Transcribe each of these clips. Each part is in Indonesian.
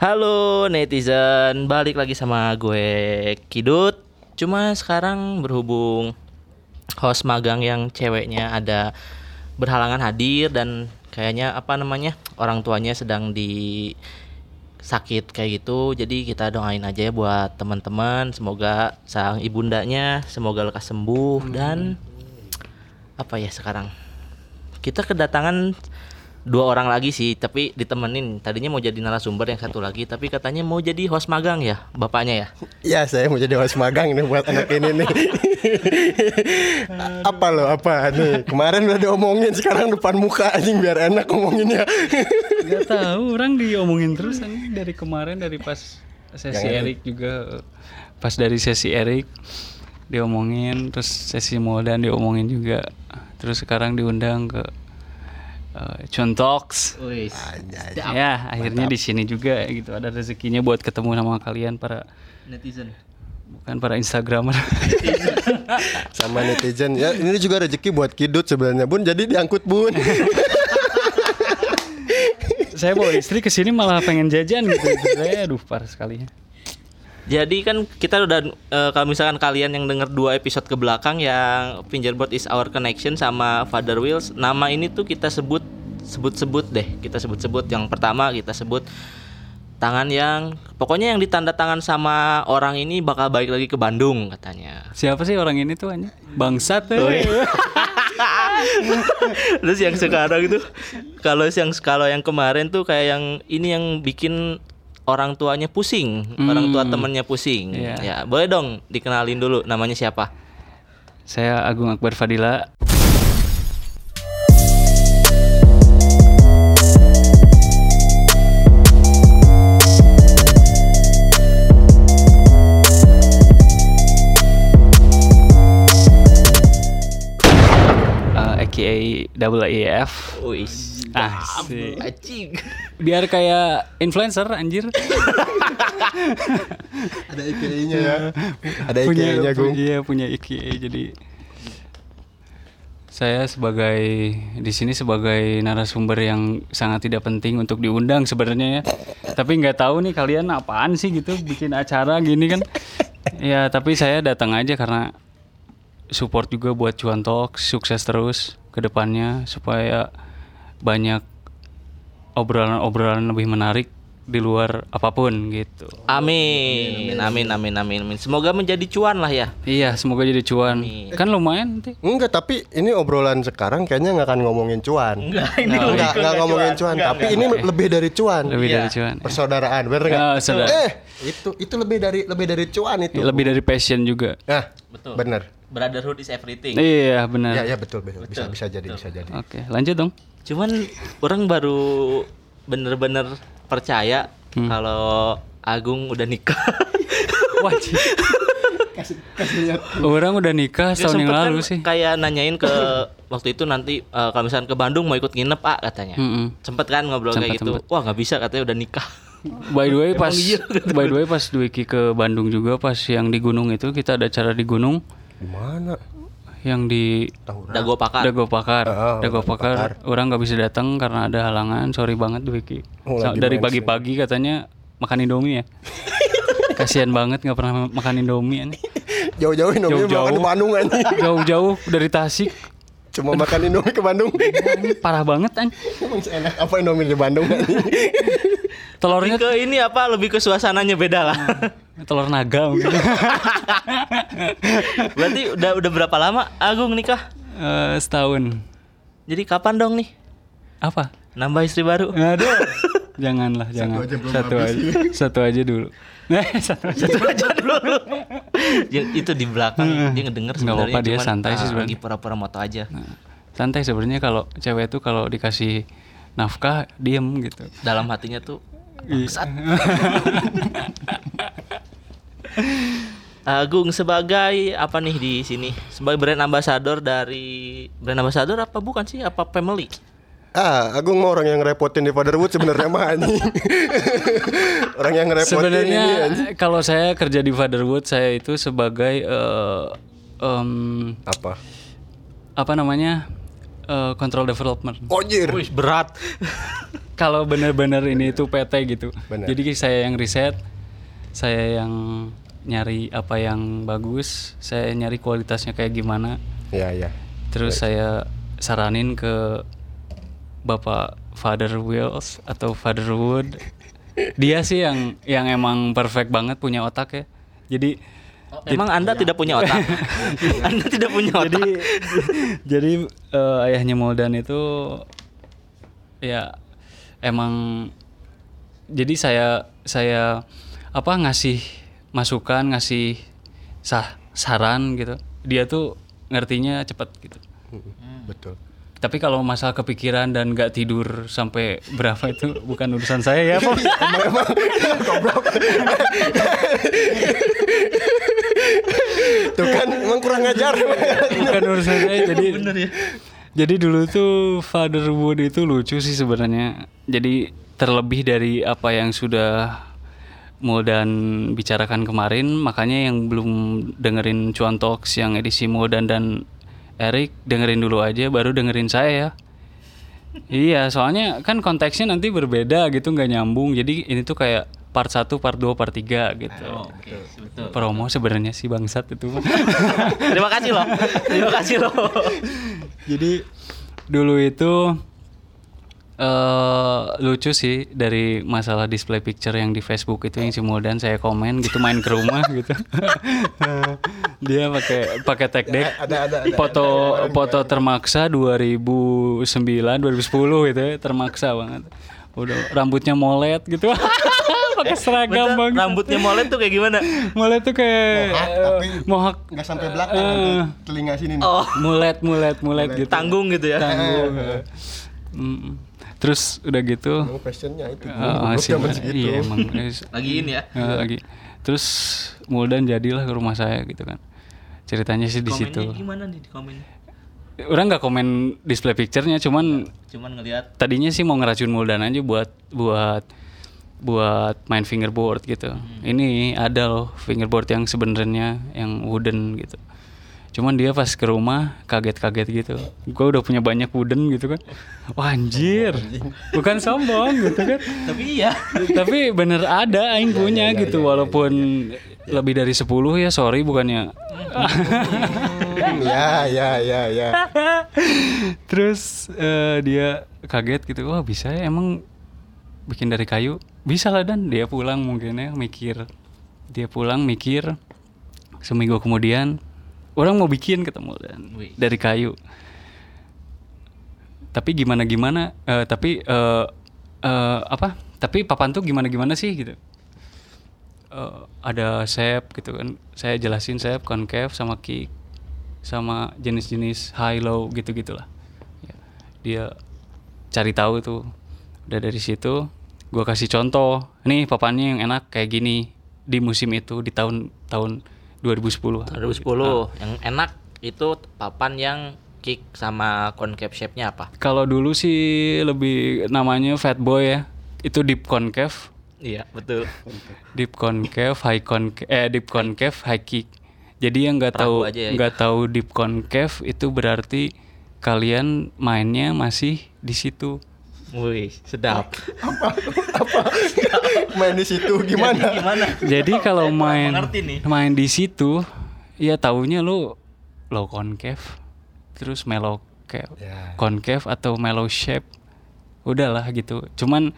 Halo netizen, balik lagi sama gue Kidut. Cuma sekarang berhubung host magang yang ceweknya ada berhalangan hadir dan kayaknya apa namanya orang tuanya sedang di sakit kayak gitu. Jadi kita doain aja ya buat teman-teman. Semoga sang ibundanya semoga lekas sembuh dan apa ya sekarang kita kedatangan dua orang lagi sih tapi ditemenin. Tadinya mau jadi narasumber yang satu lagi tapi katanya mau jadi host magang ya bapaknya ya? Ya saya mau jadi host magang nih buat anak ini nih. Apa lo apa? Nih Kemarin udah diomongin sekarang depan muka anjing biar enak ngomonginnya. Gak tahu orang diomongin terus anjing dari kemarin dari pas sesi Yang Erik juga. Pas dari sesi Erik diomongin terus sesi Moldan diomongin juga. Terus sekarang diundang ke uh, Chontox Wih, ya akhirnya di sini juga gitu. Ada rezekinya buat ketemu sama kalian para netizen. bukan para instagramer. Sama netizen. Ya Ini juga rezeki buat kidut sebenarnya bun. Jadi diangkut bun. Saya bawa istri ke sini malah pengen jajan gitu. Saya aduh parah sekali. ya jadi kan kita udah eh, kalau misalkan kalian yang denger dua episode ke belakang yang Fingerboard is our connection sama Father Wheels nama ini tuh kita sebut sebut-sebut deh. Kita sebut-sebut. Yang pertama kita sebut tangan yang pokoknya yang ditanda tangan sama orang ini bakal balik lagi ke Bandung katanya. Siapa sih orang ini tuh hanya bangsat eh. Terus yang sekarang itu kalau yang kalau yang kemarin tuh kayak yang ini yang bikin orang tuanya pusing, orang tua temennya pusing. Iya. Ya, boleh dong dikenalin dulu namanya siapa? Saya Agung Akbar Fadila. Uh, AKA double AF. Asik. Biar kayak influencer anjir. Ada IKI-nya ya. Ada punya IKI-nya Gung. iya punya IKA jadi saya sebagai di sini sebagai narasumber yang sangat tidak penting untuk diundang sebenarnya ya. Tapi nggak tahu nih kalian apaan sih gitu bikin acara gini kan. Ya tapi saya datang aja karena support juga buat Cuan Talk sukses terus ke depannya supaya banyak obrolan-obrolan lebih menarik di luar apa pun gitu Amin. Amin amin amin amin. Semoga menjadi cuan lah ya. Iya, semoga jadi cuan. Kan lumayan nanti. Enggak tapi ini obrolan sekarang kayaknya nggak akan ngomongin cuan Enggak, ini Enggak, lebih ke nggak ngomongin cuan Tapi ini lebih dari cuan Lebih Iya. dari cuan. Persaudaraan bener nggak? Ah, saudara. Eh itu itu lebih dari lebih dari cuan itu Lebih dari passion juga. Nah Betul. bener Brotherhood is everything. Iya, benar. Ya ya betul betul bisa bisa jadi bisa jadi Oke, lanjut dong. Cuman orang baru bener-bener percaya kalau Agung udah nikah. Wajib. Orang udah nikah Dia setahun yang lalu kan sih. Kayak nanyain ke waktu itu nanti eh, kalau misalkan ke Bandung mau ikut nginep ah katanya. Mm-mm. Sempet kan ngobrol kayak Sempet, gitu. sempet. Wah nggak bisa katanya udah nikah. By the way pas iya, by the way pas Dwiki ke Bandung juga pas yang di gunung itu kita ada acara di gunung Di mana? Yang di Dago pakar. Dago Pakar. Oh, Dago Pakar. Orang nggak bisa datang karena ada halangan. Sorry banget Dwiki. Oh, Dari pagi-pagi katanya makan Indomie ya. Kasihan banget nggak pernah makan Indomie. Jauh-jauh Indomie Jauh-jauh. makan di Bandung. Jauh-jauh dari Tasik. Cuma makan Indomie ke Bandung. Aneh, Parah banget. Emang enak apa Indomie di Bandung? Telurnya ke ini apa lebih ke suasananya beda lah. telur naga mungkin. Berarti udah udah berapa lama Agung nikah? Eh, setahun. Jadi kapan dong nih Apa? nambah istri baru? Aduh. Janganlah, jangan. aja belum satu habis. aja. Satu aja dulu. Eh, satu aja. Itu aja dulu. Yang itu di belakang dia ngedenger Nggak sebenarnya apa-apa, dia cuman, santai sih ah, sebenarnya. lagi pura-pura moto aja. Nah, santai sebenarnya kalau cewek itu kalau dikasih nafkah diem gitu. Dalam hatinya tuh Iya. bangsat. Agung sebagai apa nih di sini? Sebagai brand ambassador dari brand ambassador apa bukan sih? Apa family? Ah, Agung mau orang yang ngerepotin di Fatherwood sebenarnya mah anjing. orang yang ngerepotin Sebenarnya ini anjing. kalau saya kerja di Fatherwood saya itu sebagai eh, em, Apa? apa namanya eh, control development. Ojir. Wih, berat. Kalau bener-bener ini itu PT gitu. Bener. Jadi saya yang riset, saya yang nyari apa yang bagus, saya nyari kualitasnya kayak gimana. Ya ya. Terus saya saranin ke Bapak Father Wills atau Father Wood. Dia sih yang yang emang perfect banget punya otak ya. Jadi Emang Anda tidak punya otak? anda tidak punya otak? jadi jadi eh, ayahnya Moldan itu ya emang jadi saya saya apa ngasih masukan ngasih sah saran gitu dia tuh ngertinya cepet gitu Betul. Tapi kalau masalah kepikiran dan nggak tidur sampai berapa itu bukan urusan saya ya Pak. Tuh kan emang kurang ajar. bukan urusan saya jadi Bener ya. Jadi dulu tuh Father Wood itu lucu sih sebenarnya. Jadi terlebih dari apa yang sudah Moldan bicarakan kemarin, makanya yang belum dengerin Cuan Talks yang edisi Moldan dan Erik dengerin dulu aja, baru dengerin saya ya. iya, soalnya kan konteksnya nanti berbeda gitu, nggak nyambung. Jadi ini tuh kayak part 1, part 2, part 3 gitu. Oke, betul. Promo sebenarnya sih bangsat itu. Terima kasih loh. Terima kasih loh. Jadi dulu itu eh lucu sih dari masalah display picture yang di Facebook itu yang si Moldan saya komen gitu main ke rumah gitu. Dia pakai pakai tag deck. Ada ada ada. Foto foto termaksa 2009 2010 gitu ya, termaksa banget. Udah rambutnya molet gitu. pakai seragam Bentar, banget. Rambutnya molet tuh kayak gimana? Molet tuh kayak Mohak, tapi eh, mohak nggak sampai belakang Eh. nanti telinga sini nih. Oh, mulet mulet mulet gitu. tanggung gitu ya. tanggung Mm. Terus udah gitu Emang fashionnya itu. uh, Goblok sih, zaman segitu. iya emang eh, Lagi ini ya. eh, lagi terus Muldan jadilah ke rumah saya gitu kan ceritanya sih di situ gimana nih di komen? orang nggak komen display picture-nya cuman Cuman ngelihat tadinya sih mau ngeracun Muldan aja buat buat buat main fingerboard gitu. Ini ada loh fingerboard yang sebenarnya yang wooden gitu. Cuman dia pas ke rumah kaget-kaget gitu. Gue udah punya banyak wooden gitu kan. Wah anjir. Bukan sombong gitu kan. tapi iya. Tapi bener ada aing punya gitu walaupun lebih dari 10 ya sorry bukannya. Ya ya ya ya. Terus eh, dia kaget gitu. Wah bisa ya emang bikin dari kayu? Bisa lah dan dia pulang mungkin ya mikir. Dia pulang mikir seminggu kemudian orang mau bikin ketemu dan dari kayu. Tapi gimana gimana uh, eh, tapi uh, uh, apa? Tapi papan tuh gimana gimana sih gitu? Uh, ada shape gitu kan. Saya jelasin shape concave sama kick sama jenis-jenis high low gitu gitulah ya, dia cari tahu tuh. Udah dari situ gue kasih contoh. Nih papannya yang enak kayak gini. Di musim itu di tahun-tahun 2010. 2010 uh. yang enak itu papan yang kick sama concave shape-nya apa? Kalau dulu sih lebih namanya fat boy ya. Itu deep concave. Iya, betul. deep concave, high concave, eh deep concave, high kick. Jadi yang nggak tahu ya. nggak ya tahu deep concave itu berarti kalian mainnya masih di situ Wih, sedap. Main di situ gimana? Gimana? Jadi kalau main main di situ, ya taunya lu low concave, terus mellow cave, Ya. concave atau mellow shape, udahlah gitu. Cuman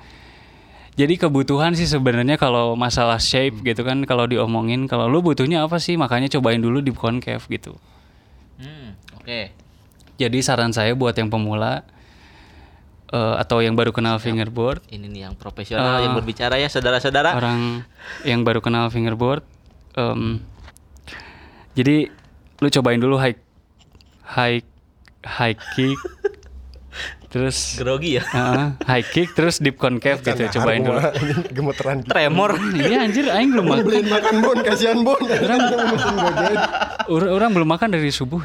jadi kebutuhan sih sebenarnya kalau masalah shape Hmm. gitu kan kalau diomongin kalau lu butuhnya apa sih makanya cobain dulu di concave gitu. Hmm, oke. Jadi saran saya buat yang pemula eh, atau yang baru kenal fingerboard Ini nih yang profesional Ah. yang berbicara ya, saudara-saudara. orang yang baru kenal fingerboard em, jadi lu cobain dulu high high high kick terus Grogi ya. Heeh, high kick terus deep concave gitu cobain dulu Gemeteran gitu. Tremor. iya anjir aing belum makan Beliin makan bon, kasihan bon. Orang orang, orang belum makan dari subuh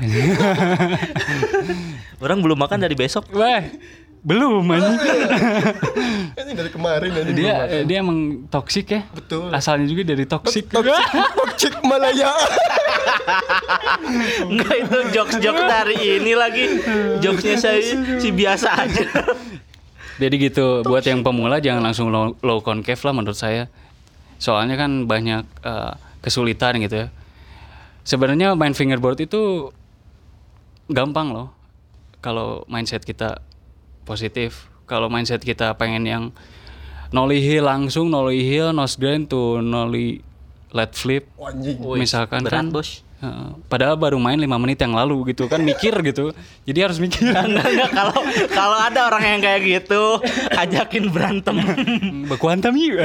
Orang belum makan dari besok. wah belum anjing. Ini dari kemarin ini dia eh, dia emang toksik ya. Betul. Asalnya juga dari toksik. Toxic Malaya. Enggak itu jokes-jokes dari ini lagi. Jokesnya saya si biasa aja. Jadi gitu, buat yang pemula jangan langsung low, low concave lah menurut saya. Soalnya kan banyak eh, kesulitan gitu ya. Sebenarnya main fingerboard itu gampang loh. Kalau mindset kita positif, kalau mindset kita pengen yang nollie heel langsung, nollie heel, nose grind tuh nollie let flip. Anjing. Misalkan berat, kan Bos. Heeh. padahal baru main 5 menit yang lalu gitu kan mikir gitu. Jadi harus mikir. Kalau kalau ada orang yang kayak gitu, ajakin berantem. Baku hantam yuk.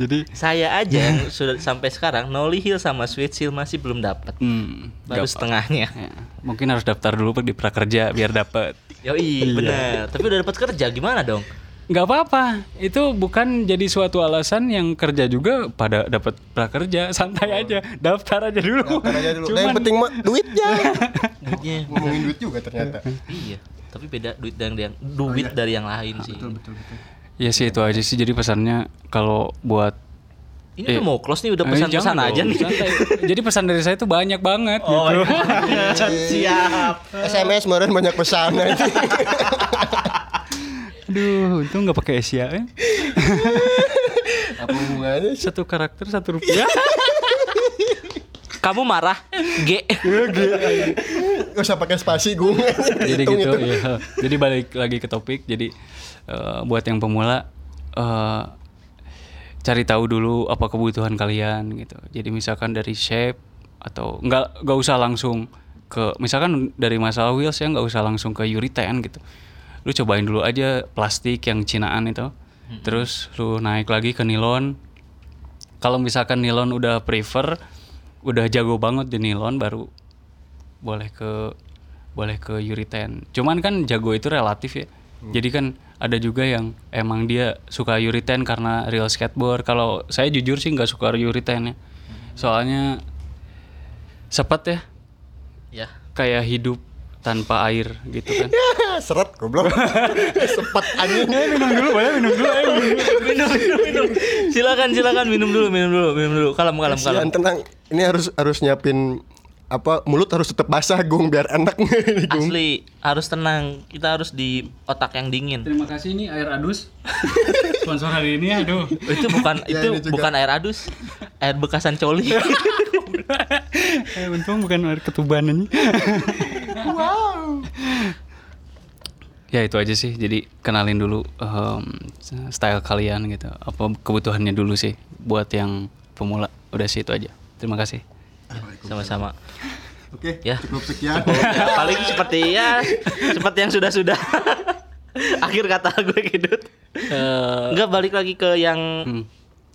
Jadi Saya aja yang sudah sampai sekarang Nolly Hill sama Sweet Seal masih belum dapat. hmm, Baru gampang. setengahnya. Ya, mungkin harus daftar dulu di prakerja biar dapat. Yoi, benar. Tapi udah dapat kerja gimana dong? Nggak apa-apa itu bukan jadi suatu alasan yang kerja juga pada dapat prakerja santai aja daftar aja dulu Daftar aja dulu. Nah, Cuman- yang penting mah duitnya. Duitnya. Ngomongin duit juga ternyata. iya. Tapi beda duit dari yang duit dari yang lain sih. ya sih itu aja sih jadi pesannya kalau buat Ini udah mau close nih udah Eh, pesan-pesan jangan aja dong, nih. santai. jadi pesan dari saya tuh banyak banget Oh, gitu iya. siap. SMS kemarin banyak pesan. Aduh untung nggak pakai Asia ya. Apa hubungannya satu karakter satu rupiah Kamu marah? G. Gak usah pakai spasi gue. jadi Hitung gitu itu. ya jadi balik lagi ke topik jadi eh, buat yang pemula eh, cari tahu dulu apa kebutuhan kalian gitu jadi misalkan dari shape atau nggak nggak usah langsung ke misalkan dari masalah wheels ya nggak usah langsung ke urethane gitu lu cobain dulu aja plastik yang cinaan itu terus lu naik lagi ke nilon kalau misalkan nilon udah prefer udah jago banget di nilon baru boleh ke boleh ke urethane. Cuman kan jago itu relatif ya. Jadi kan ada juga yang emang dia suka urethane karena real skateboard. Kalau saya jujur sih nggak suka urethane ya. Soalnya sepet ya, Ya. kayak hidup tanpa air gitu kan. Seret goblok. Sepet anjing. minum dulu, boleh minum dulu. minum, minum, minum. Silakan, silakan minum dulu, minum dulu, minum dulu. Kalem, kalem, kalem. Tenang. Ini harus harus nyiapin apa mulut harus tetap basah gung biar enak nih gung. Asli harus tenang. Kita harus di otak yang dingin. Terima kasih ini air adus. Sponsor hari ini aduh. Itu bukan Ya, itu bukan air adus, air bekasan coli. eh, untung bukan air ketuban ini. Ya itu aja sih. Jadi kenalin dulu em, style kalian gitu. Apa kebutuhannya dulu sih buat yang pemula. Udah sih itu aja. Terima kasih. Sama-sama. Oke, Ya. cukup sekian. Ya, paling seperti ya seperti yang sudah-sudah. Akhir kata gue kidut. Eh, Enggak balik lagi ke yang hmm.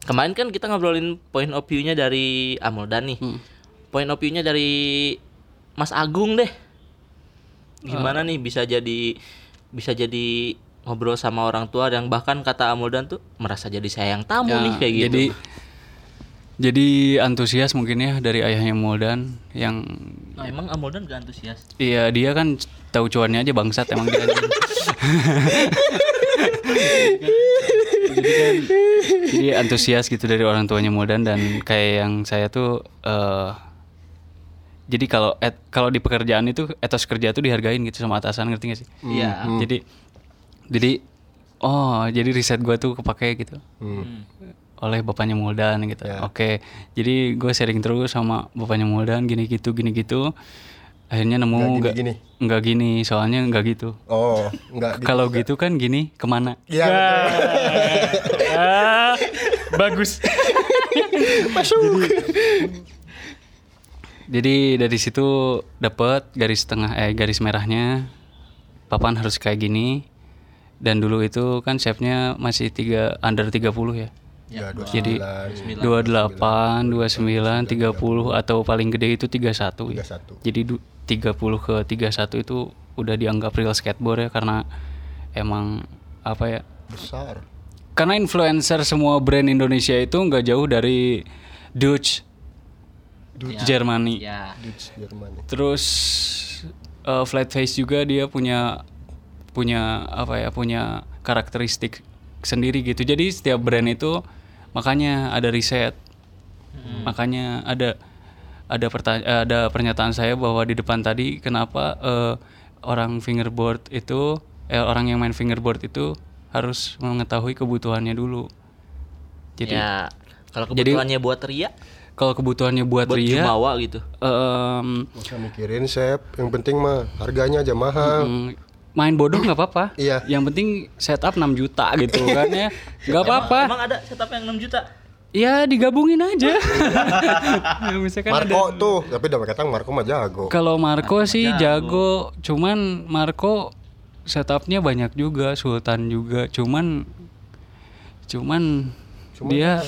kemarin kan kita ngobrolin point of view-nya dari Amoldan nih. Hmm. Point of view-nya dari Mas Agung deh. Gimana nih bisa jadi bisa jadi ngobrol sama orang tua yang bahkan kata Amoldan tuh merasa jadi sayang tamu Ya, nih kayak gitu. Jadi jadi antusias mungkin ya dari ayahnya Moldan yang Nah, emang Amoldan gak antusias? Iya dia kan tahu cuannya aja bangsat emang dia. jadi kan jadi antusias gitu dari orang tuanya Modan dan kayak yang saya tuh eh jadi kalau et- kalau di pekerjaan itu etos kerja tuh dihargain gitu sama atasan ngerti gak sih? Iya. Jadi jadi oh jadi riset gua tuh kepake gitu Hmm. oleh bapaknya Muldan gitu. Ya. Oke, jadi gue sharing terus sama bapaknya Muldan gini gitu gini gitu. Akhirnya nemu Nggak nggak gini-gini. nggak gini, soalnya nggak gitu. Oh, enggak di- Kalau gitu kan gini ke mana? Iya. betul. Ah, bagus. Masuk. Jadi dari situ dapat garis tengah eh garis merahnya. Papan harus kayak gini. Dan dulu itu kan shape-nya masih tiga under 30 ya. Ya, Jadi 28, 29, 30 atau paling gede itu 31 ya. 31. Jadi du- 30 ke 31 itu udah dianggap real skateboard ya karena emang apa ya? besar. Karena influencer semua brand Indonesia itu nggak jauh dari Dutch, Germany. Ya. Dutch Jerman. Terus uh, Flat Face juga dia punya punya apa ya punya karakteristik sendiri gitu jadi setiap brand itu makanya ada riset makanya ada ada ada pernyataan saya bahwa di depan tadi kenapa eh, orang fingerboard itu eh, orang yang main fingerboard itu harus mengetahui kebutuhannya dulu jadi ya kalau kebutuhannya buat ria, kalau kebutuhannya buat, buat Ria jumawa gitu. Gak usah mikirin Sep, yang penting mah harganya aja mahal. Mm, main bodoh nggak apa-apa. Iya. Yang penting setup 6 juta gitu kan ya. Nggak apa-apa. Emang ada setup yang 6 juta? Ya digabungin aja. Misalkan ada. Marco tuh, tapi udah kata Marco mah jago. Kalau Marco sih jago. cuman Marco setupnya banyak juga, Sultan juga. Cuman cuman, dia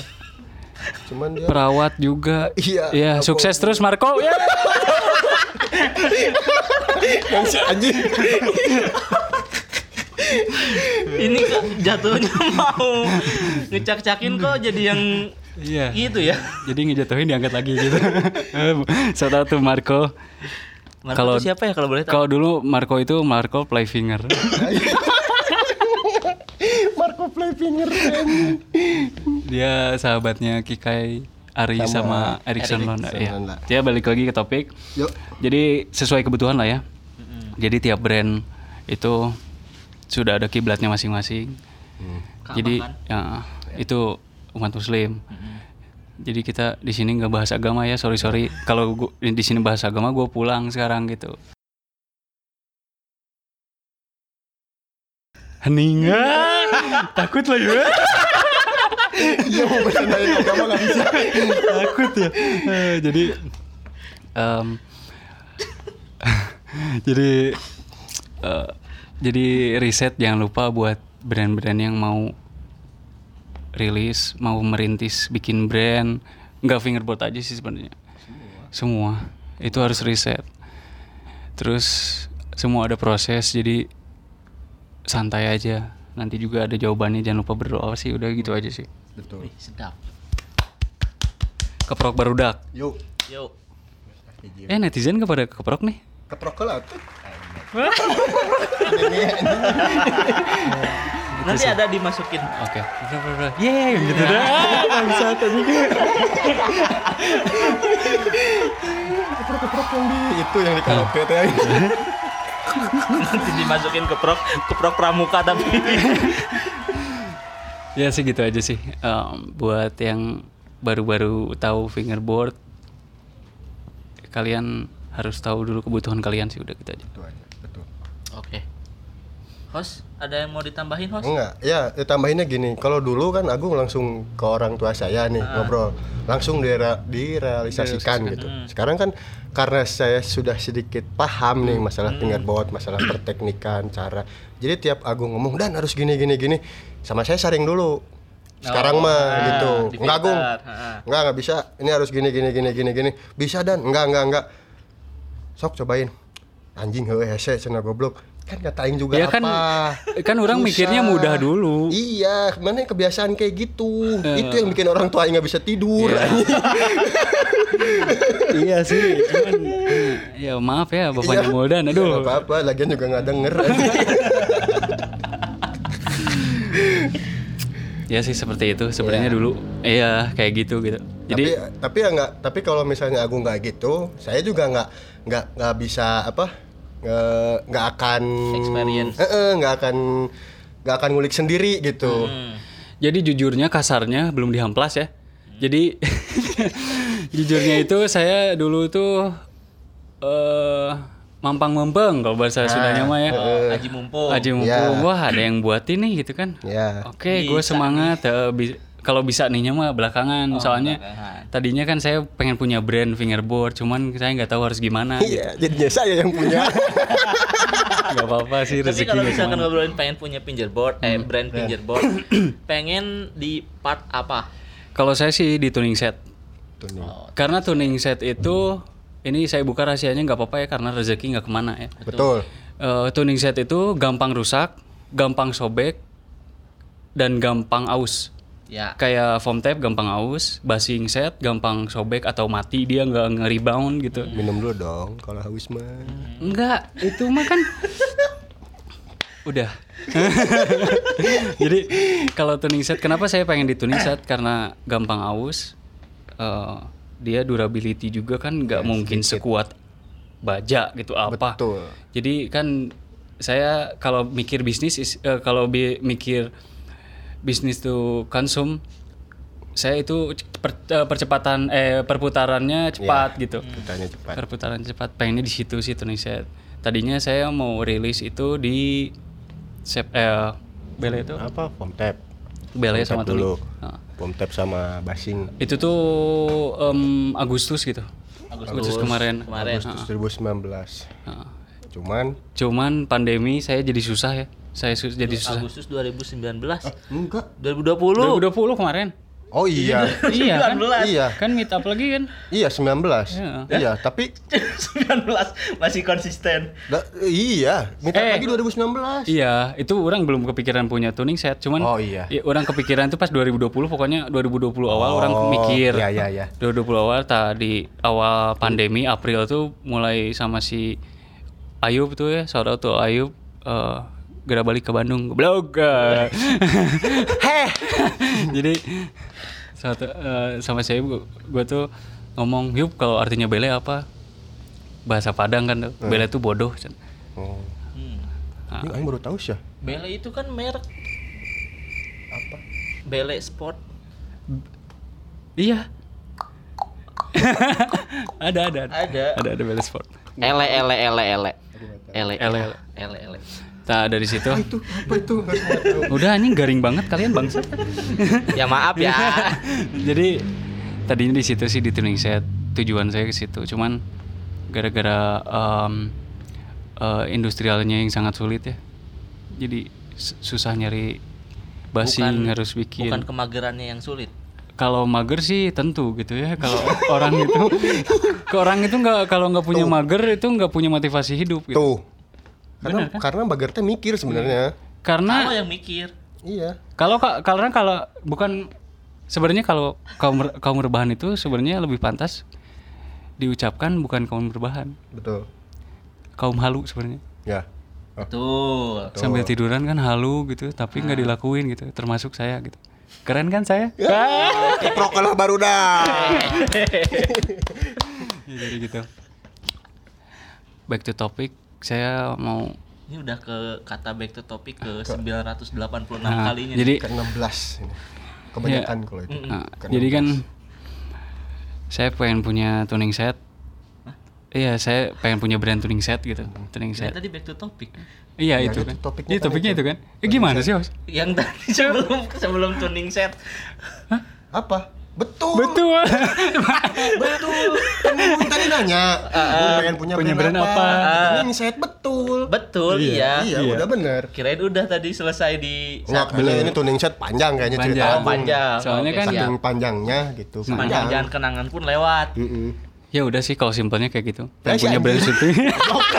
Cuman dia perawat juga. Iya, Ya, apa- sukses terus Marco. Ya. yang si anjing. Ini kok jatuhnya mau ngecak-cakin kok jadi yang Iya. itu ya. Jadi ngejatuhin diangkat lagi gitu. Shout out to Marco. Marco Kalau- siapa ya kalau boleh tahu? Kalau dulu Marco itu Marco Playfinger. Playfinger. Dia sahabatnya Kikai Ari sama, Erikson Londa. Erikson Iya. Londa. Dia balik lagi ke topik. Yuk. Jadi sesuai kebutuhan lah ya. Jadi tiap brand itu sudah ada kiblatnya masing-masing. Jadi ya, itu umat Muslim. Jadi kita di sini nggak bahas agama ya, sorry sorry. Kalau di sini bahas agama, gue pulang sekarang gitu. Hening. Takut lah ya. Iya mau bercandain agama gak bisa. takut ya Eh, jadi em, jadi eh, jadi riset jangan lupa buat brand-brand yang mau rilis mau merintis bikin brand nggak fingerboard aja sih sebenarnya semua itu harus riset terus semua ada proses jadi santai aja nanti juga ada jawabannya jangan lupa berdoa sih udah gitu aja sih Betul. Wih, sedap. keprok barudak Yuk. Yuk. eh netizen kepada keprok nih Keprok lah tuh. Nanti ada dimasukin. Oke. Yeay gitu dah. Bangsa tadi. Keprok-keprok yang di itu yang di karaoke teh. Nanti dimasukin ke prok, ke prok pramuka tapi. ya sih gitu aja sih. Em, buat yang baru-baru tahu fingerboard kalian harus tahu dulu kebutuhan kalian sih udah gitu aja. Itu aja. Betul. Oke. Host, ada yang mau ditambahin host? Enggak, ya ya tambahinnya gini. Kalau dulu kan Agung langsung ke orang tua saya nih ngobrol, langsung dira- direalisasikan gitu. Sekarang kan karena saya sudah sedikit paham nih masalah fingerboard, masalah perteknikan, cara. Jadi tiap Agung ngomong dan harus gini gini gini, sama saya sharing dulu. Sekarang mah gitu. di Enggak Agung. Enggak, enggak bisa. Ini harus gini gini gini gini gini. Bisa dan enggak enggak enggak. Sok cobain. Anjing heueuh hese cenah goblok. Kan kata aing juga Ya apa? kan kan orang Susah. mikirnya mudah dulu. Iya, mana kebiasaan kayak gitu. Eh. Itu yang bikin orang tua nggak bisa tidur. iya sih. Cuman, ya maaf ya bapaknya Moldan. Aduh. Iya. Nggak apa-apa, lagian juga nggak denger. Ya sih seperti itu sebenarnya dulu. Iya kayak gitu gitu. tapi Jadi tapi ya nggak. Tapi kalau misalnya aku nggak gitu, saya juga nggak nggak nggak bisa apa nggak nggak akan Experience. Nggak akan nggak akan ngulik sendiri gitu. Hmm. Jadi jujurnya kasarnya belum dihamplas ya. Jadi jujurnya itu saya dulu tuh eh mampang-mampeng kalau bahasa Sundanya mah ya. Oh, Haji mumpung. Aji mumpung, Ya. wah ada yang buat ini gitu kan. Ya. Oke, gue semangat. eh, bi- kalau bisa nihnya mah belakangan. Soalnya belakangan. Tadinya kan saya pengen punya brand fingerboard, cuman saya nggak tahu harus gimana. gitu. Iya, jadinya saya yang punya. Gak apa-apa sih Tapi kalau nggak misalkan ngobrolin pengen punya fingerboard, eh Hmm. brand fingerboard, pengen di part apa? Kalau saya sih di tuning set. Tuh nih. Karena tuning set itu ini saya buka rahasianya nggak apa-apa ya karena rezeki nggak ke mana ya. Betul. Eh, tuning set itu gampang rusak, gampang sobek, dan gampang aus. Ya. Kayak foam tape gampang aus, basing set gampang sobek atau mati dia nggak nge-rebound gitu. Minum dulu dong kalau haus mah. Enggak, itu mah kan Udah. Jadi kalau tuning set, kenapa saya pengen di tuning set? Karena gampang aus. Eh, dia durability juga kan nggak mungkin sekuat baja gitu apa. Betul. Jadi kan saya kalau mikir bisnis, is- eh, kalau bi- mikir bisnis tuh konsum, saya itu per- eh, percepatan eh perputarannya cepat gitu. Kitanya cepat. Perputaran cepat. Pengennya di situ sih tuning set. Tadinya saya mau rilis itu di sep eh bele itu Apa? Pom tap. bele Pom sama tap dulu. Nah, Pom tap sama basing. itu tuh em, Agustus gitu. Agustus, kemarin. Kemarin. Agustus 2019. Nah, Cuman Cuman pandemi saya jadi susah ya. Saya jadi susah. Agustus 2019. enggak. 2020. 2020 kemarin. Oh iya. iya kan? 19. iya. Kan meet up lagi kan? Iya 19. Iya. Iya, tapi 19 masih konsisten. da- iya, minta Eh. lagi 2019. Iya, itu orang belum kepikiran punya tuning set. Cuman Oh, iya. ya, orang kepikiran itu pas 2020 pokoknya 2020 awal orang Oh, mikir. iya, iya, iya. 2020 awal tadi awal pandemi April tuh mulai sama si Ayub tuh ya, out tuh Ayub eh gerak balik ke Bandung blog eh. heh jadi suatu, eh, sama saya gue tuh ngomong yuk kalau artinya bele apa bahasa Padang kan tuh. bele tuh bodoh Oh. Hmm. Ini aing baru tahu sih. ya. Bele itu kan merek Apa? Bele Sport. iya ada ada Ada. ada ada bele sport Ele ele ele ele. Ele Ele, ele ele ele. Nah dari situ Itu apa itu? Udah anjing garing banget kalian bangsa Ya maaf ya. jadi tadinya di situ sih di tuning set tujuan saya ke situ cuman gara-gara em, eh, industrialnya yang sangat sulit ya jadi susah nyari basing Bukan- harus bikin Bukan kemagerannya yang sulit. kalau mager sih tentu gitu ya kalau orang itu ke orang itu nggak kalau nggak punya mager itu nggak punya motivasi hidup gitu Tuh. Karena karena Bagar teh mikir sebenarnya. karena Kalau yang mikir. Iya. kalau ka- karena kalau bukan sebenarnya kalau kaum kaum rebahan itu sebenarnya lebih pantas diucapkan bukan kaum rebahan Betul. kaum halu sebenarnya Ya. Oh, Tuh. sambil tiduran kan halu gitu tapi nggak dilakuin gitu termasuk saya gitu keren kan saya Kiprok lah baru dah. ya, jadi gitu back to topic saya mau Ini udah ke kata back to topic ke 986 Nah, kalinya. jadi Ke 16 ini. Kebanyakan kalau itu. Nah, Ke jadi 16. kan saya pengen punya tuning set. Iya, saya pengen punya brand tuning set gitu. Tuning Ya, set. tadi back to topic. Iya, Ya, itu itu kan. topiknya Iya, kan topiknya itu. itu kan. Eh gimana sih, Os? Yang tadi sebelum sebelum tuning set. apa? Betul. Betul. Betul. Kan Bun tadi nanya, Bun pengen punya, punya brand, brand apa? apa? Ini set betul. Betul, iya. Iya, Iya. udah bener. Kirain udah tadi selesai di Enggak, karena ini tuning set panjang kayaknya cerita Panjang. Bun. panjang. Soalnya kan siap. Saking panjangnya gitu. panjang kenangan pun lewat. Ya udah sih kalau simpelnya kayak gitu. Ya, Pengen si punya brand shooting.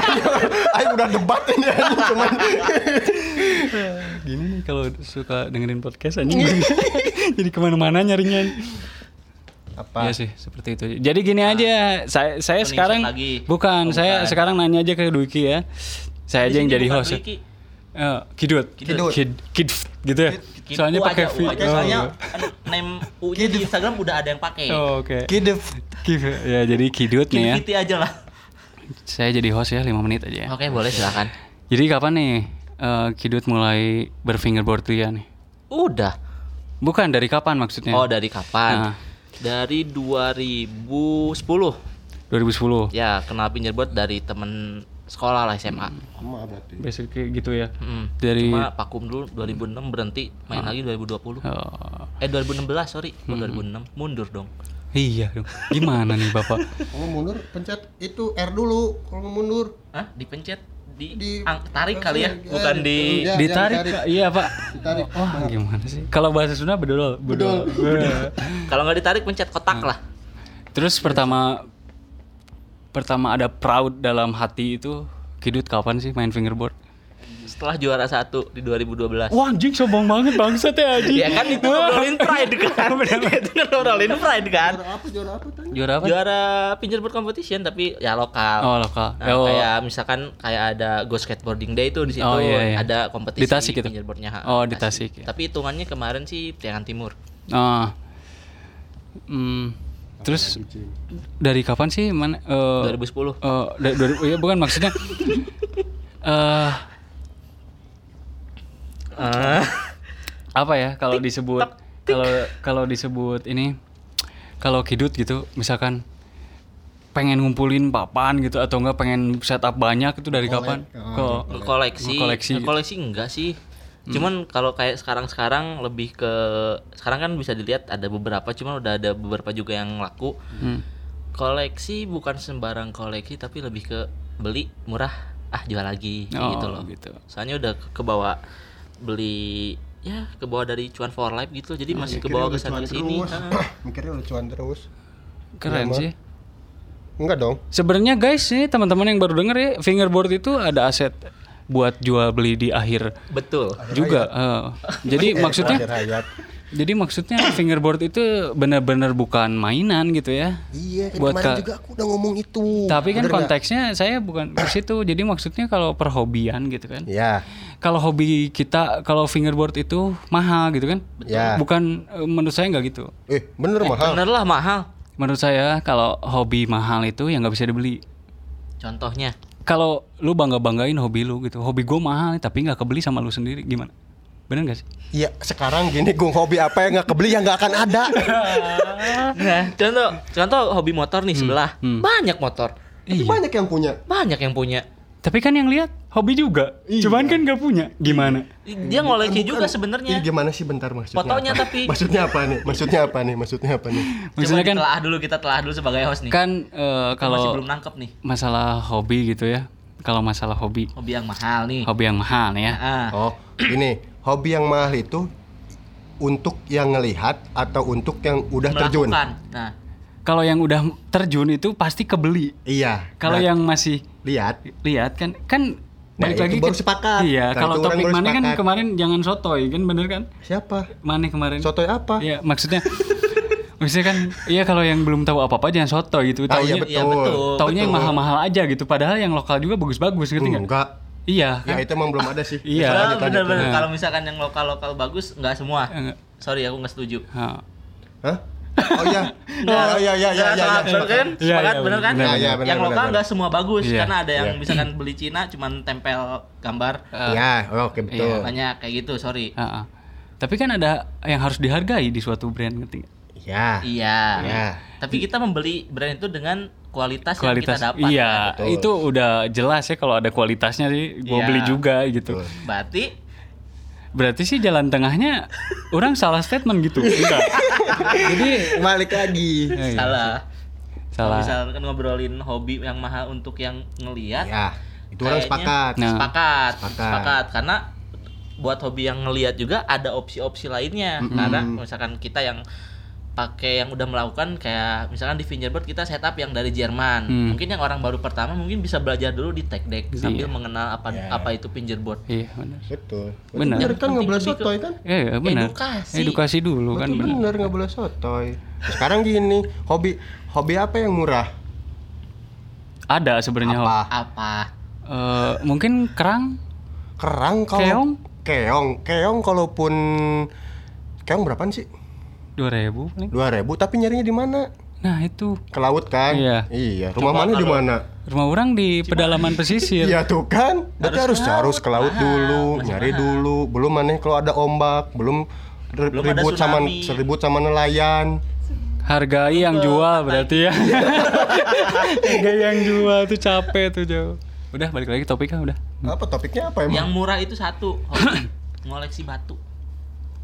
Ayo udah debat ini cuman Gini nih kalau suka dengerin podcast anjing. Jadi ke mana-mana nyarinya. Apa? Iya sih, seperti itu. Jadi gini aja, saya saya sekarang lagi. bukan, Oh, saya bukan. sekarang nanya aja ke Duki ya. Saya aja yang jadi host. Eh, kidut. Kidut. Kid, kid, gitu ya. Kipu Soalnya pakai V. U aja. Oh, Soalnya name U-nya di Instagram udah ada yang pakai. Oh, oke. Kidef. Kid, ya jadi kidut nih ya. Kiviti aja lah. Saya jadi host ya 5 menit aja ya. Oke, boleh silakan. Jadi kapan nih eh, kidut mulai berfingerboard pria nih? Udah. Bukan dari kapan maksudnya? Oh, dari kapan? Nah. Dari 2010. 2010. Ya, kenal fingerboard dari temen sekolah lah SMA. Sama berarti. Basic kayak gitu ya. Mm. Dari Cuma vakum dulu 2006 berhenti, main lagi 2020. Oh, Eh 2016, sorry. Oh, 2006. Mundur dong. iya dong. Gimana nih Bapak? Kalau mau mundur pencet itu R dulu kalau mau mundur. Hah? Dipencet di, Di- ang- tarik kali ya, Ya, bukan di Ya, ditarik. Iya, Pak. Ditarik. Wah, gimana sih? Kalau bahasa Sunda bedol, bedol. Kalau nggak ditarik pencet kotak lah. Terus pertama pertama ada proud dalam hati itu Kidut kapan sih main fingerboard? Setelah juara satu di 2012. Wah anjing sombong banget bangsat ya anjing. Ya kan itu ngobrolin pride kan. itu ngobrolin pride kan. apa juara apa tadi Juara apa? Juara fingerboard competition tapi ya lokal. Oh lokal. Nah, oh, kayak misalkan kayak ada Go Skateboarding Day itu di situ Oh, iya, iya. ada kompetisi Di Tasik itu? fingerboardnya. ha, Oh, di Tasik, ya. Tapi hitungannya kemarin sih Priangan Timur. oh. Hmm, terus dari kapan sih mana? eh, 2010. eh, dari, dari, iya bukan maksudnya. eh Ah. apa ya kalau disebut kalau kalau disebut ini kalau kidut gitu misalkan pengen ngumpulin papan gitu atau enggak pengen setup banyak itu dari kapan? Kok koleksi Koleksi gitu. koleksi enggak sih cuman kalau kayak sekarang-sekarang lebih ke sekarang kan bisa dilihat ada beberapa cuman udah ada beberapa juga yang laku Hmm. koleksi bukan sembarang koleksi tapi lebih ke beli murah ah jual lagi Oh, gitu loh gitu. soalnya udah ke bawa beli ya ke bawah dari cuan for life gitu. Jadi masih ke bawah ke sana sini. mikirnya lucuan terus. Keren Iya, sih. enggak dong. Sebenarnya guys, ini teman-teman yang baru denger ya, fingerboard itu ada aset buat jual beli di akhir betul. Juga. eh. jadi maksudnya Akhir hayat jadi maksudnya fingerboard itu benar-benar bukan mainan gitu ya. iya Buat kemarin juga aku udah ngomong itu Tapi kan Bener konteksnya saya bukan ke situ. Jadi maksudnya kalau perhobian gitu kan. ya Kalau hobi kita kalau fingerboard itu mahal gitu kan. Ya. Bukan eh, menurut saya nggak gitu. eh bener mahal bener lah mahal Menurut saya kalau hobi mahal itu yang nggak bisa dibeli. contohnya Kalau lu bangga banggain hobi lu gitu, hobi gue mahal tapi nggak kebeli sama lu sendiri gimana? Bener gak sih? Iya sekarang gini gue hobi apa yang nggak kebeli yang nggak akan ada nah contoh contoh hobi motor nih sebelah hmm. banyak motor Tapi banyak yang punya banyak yang punya Tapi kan yang lihat hobi juga, cuman kan nggak punya. Gimana? dia ngoleksi Bukan. juga Ini sebenarnya gimana sih bentar maksudnya Fotonya apa? tapi. maksudnya apa nih maksudnya apa nih maksudnya apa nih Maksudnya Coba kan telah dulu kita telah dulu sebagai host nih kan eh, masih kalau belum nangkep nih masalah hobi gitu ya. Kalau masalah hobi, hobi yang mahal nih hobi yang mahal nih ya. ah oh ini hobi yang mahal itu untuk yang ngelihat atau untuk yang udah terjun melakukan nah Kalau yang udah terjun itu pasti kebeli. iya Kalau Nah, yang masih lihat lihat kan kan Nah, balik itu lagi baru ke- sepakat. Iya, Nah, kalau topik mana kan kemarin jangan sotoy kan bener kan? siapa Mana kemarin? sotoy apa Iya, maksudnya maksudnya kan iya kalau yang belum tahu apa-apa jangan sotoy gitu. Ah, iya Taunya betul. Iya, betul. taunya yang mahal-mahal aja gitu padahal yang lokal juga bagus-bagus gitu nggak? enggak Iya, ya kan? itu emang belum ada sih Iya. Bener-bener lanjut. kalau misalkan yang lokal-lokal bagus nggak semua Enggak. sorry aku nggak setuju Ha. Hah? oh iya oh iya iya iya iya Nggak, iya bener kan Iya, sepakat iya, bener kan iya, bener, yang lokal bener. nggak semua bagus Iya. karena ada yang Iya. misalkan beli Cina cuman tempel gambar Iya, oh, oke betul. Iya. banyak kayak gitu sorry Ha, ha. Tapi kan ada yang harus dihargai di suatu brand ngerti? Iya. iya Iya. tapi kita membeli brand itu dengan kualitas, Kualitas yang kita dapat iya, kan? Betul. itu udah jelas ya kalau ada kualitasnya sih gua Iya. beli juga gitu. Betul. berarti Berarti sih jalan tengahnya orang salah statement gitu. Enggak. Jadi Balik lagi. eh, iya. salah Salah. Kalau misalkan ngobrolin hobi yang mahal untuk yang ngelihat Ya, itu orang sepakat. Nah. sepakat Sepakat. sepakat karena buat hobi yang ngelihat juga ada opsi-opsi lainnya karena misalkan kita yang pakai yang udah melakukan kayak misalkan di fingerboard kita setup yang dari Jerman Hmm. mungkin yang orang baru pertama mungkin bisa belajar dulu di tech deck sambil Iya. mengenal apa Iya. apa itu fingerboard Iya, benar. Betul. Benar. Benar kan nggak boleh sotoy kan? Eh, iya, benar. Edukasi. Edukasi dulu kan Betul benar. benar nggak boleh sotoy. Sekarang gini, hobi hobi apa yang murah? Ada sebenarnya. Apa? apa Eh, mungkin kerang Kerang kalau Keong? Keong, keong kalaupun keong berapaan sih? 2000 paling. 2000 tapi nyarinya di mana? Nah, itu Ke laut kan? Iya. Iya. Rumah Coba mana di mana? rumah orang di pedalaman pesisir. Iya tuh kan. Berarti harus harus ke laut mahal, dulu, masih nyari mahal. dulu. Belum mana kalau ada ombak, belum Belum ada ribut sama seribut sama nelayan. Hargai yang jual berarti ya. Hargai yang jual tuh capek tuh jauh. Udah balik lagi topiknya udah. Apa topiknya apa yang emang? murah itu satu ngoleksi batu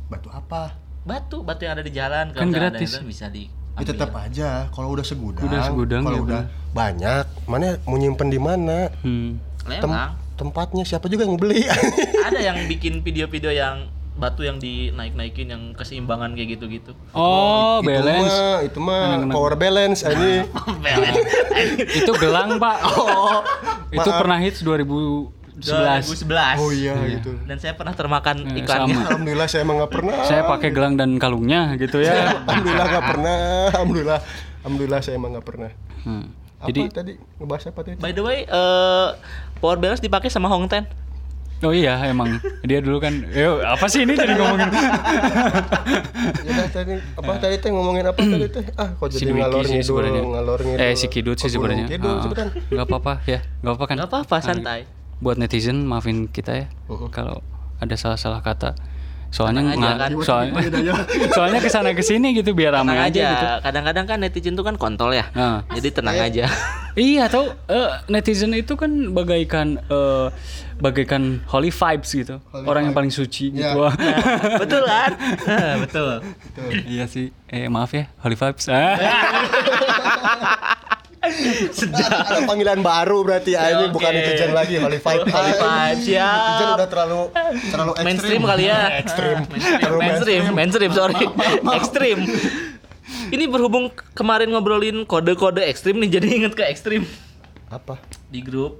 Batu apa? Batu batu yang ada di jalan Kan ada gratis. itu bisa di Ya tetap aja kalau udah segudang. Udah segudang, Kalau ya udah banyak, mana mau nyimpen di mana? Hmm. Tem- tempatnya siapa juga yang beli? ada yang bikin video-video yang batu yang dinaik-naikin yang keseimbangan kayak gitu-gitu Oh, itu balance. mah, itu mah power balance ini. itu gelang, Pak. oh, itu maaf. pernah hits 2010 2011. Oh iya gitu. Dan saya pernah termakan Eh, iklannya. sama. Alhamdulillah saya emang nggak pernah. Saya pakai gelang dan kalungnya gitu ya. Alhamdulillah nggak pernah. Alhamdulillah. Alhamdulillah saya emang nggak pernah. Hmm. Apa Jadi tadi ngebahas apa tadi? By the way, eh power balance dipakai sama Hong Ten. Oh iya emang dia dulu kan. Yo, apa sih ini jadi ngomongin? Ya tadi apa tadi teh ngomongin apa tadi teh? Ah kok si jadi Dwiki ngalor sih ngidul, sebenarnya. ngalor ngidul. Eh si Kidut sih sebenarnya. Ah, sebenarnya. nggak apa-apa ya, nggak apa-apa kan. Gak apa-apa, santai. Buat netizen maafin kita ya Uh-uh. kalau ada salah-salah kata. Soalnya nga- kan. soalnya soalnya ke sana ke sini gitu biar ramai aja, aja. gitu. Kadang-kadang kan netizen tuh kan kontol ya. Nah. Jadi tenang aja. Iya tahu eh, netizen itu kan bagaikan eh, bagaikan holy vibes gitu. Orang yang paling suci gitu. Ya. Wah. Betul kan? Betul. iya sih. Eh maaf ya, holy vibes. Ah. Ada panggilan baru berarti ya, ini Oke. bukan netizen lagi, Holy Five. Siap. Netizen udah terlalu terlalu ekstrim. mainstream kali ya. Ekstrim. mainstream, Terlalu mainstream, mainstream, sorry. ekstrim. Ini berhubung kemarin ngobrolin kode-kode ekstrim nih jadi inget ke ekstrim Apa? di grup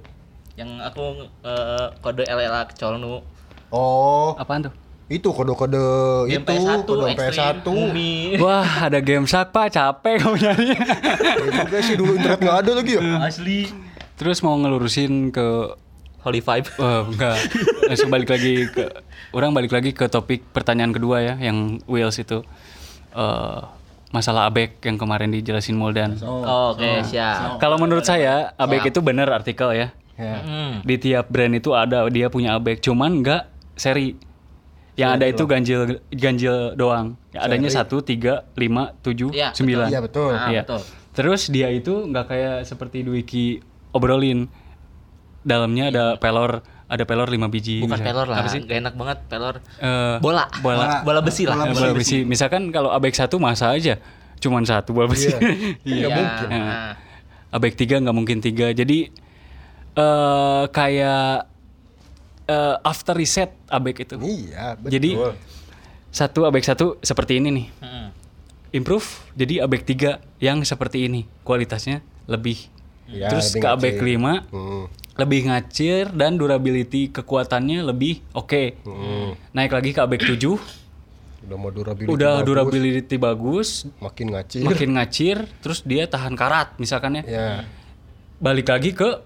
yang aku eh, kode LLA kecolnu Oh, Apaan tuh? Itu kode-kode itu, Game PS1, kode ekstrim, PS1. Mumi. Wah, ada game sak pak, capek kamu nyarinya. Ya juga sih dulu internet nggak ada lagi ya. Asli. Terus mau ngelurusin ke Holy Five. Oh, enggak. Langsung balik lagi ke orang balik lagi ke topik pertanyaan kedua ya, yang Wheels itu. Eh masalah abek yang kemarin dijelasin Moldan. Oh, Oke, siap. Kalau menurut saya abek itu benar artikel ya. Ya. Hmm. Di tiap brand itu ada dia punya abek, cuman enggak seri. Yang ada itu ganjil ganjil doang. Ya, adanya satu, tiga, lima, tujuh, Iya, sembilan. Iya betul. Ah, Iya. betul. Terus dia itu nggak kayak seperti Dwiki obrolin. Dalamnya ada pelor, ada pelor 5 biji. Bukan misalnya. pelor lah, Apa sih? gak enak banget pelor. Eh, Bola. bola. Bola besi lah. Eh, bola besi. Misalkan kalau abek satu masa aja cuman satu bola besi. Iya. Nggak mungkin. Nah, abek tiga nggak mungkin tiga. Jadi eh kayak eh, after reset abek itu. Iya, betul. Jadi satu abek satu seperti ini nih. hmm. Improve jadi abek tiga yang seperti ini. Kualitasnya lebih. Ya, Terus lebih ke abek lima Hmm. lebih ngacir dan durability kekuatannya lebih oke. Hmm. Naik lagi ke abek 7 Udah mau durability udah bagus, durability bagus, makin ngacir. makin ngacir, terus dia tahan karat misalkan ya. Ya. Balik lagi ke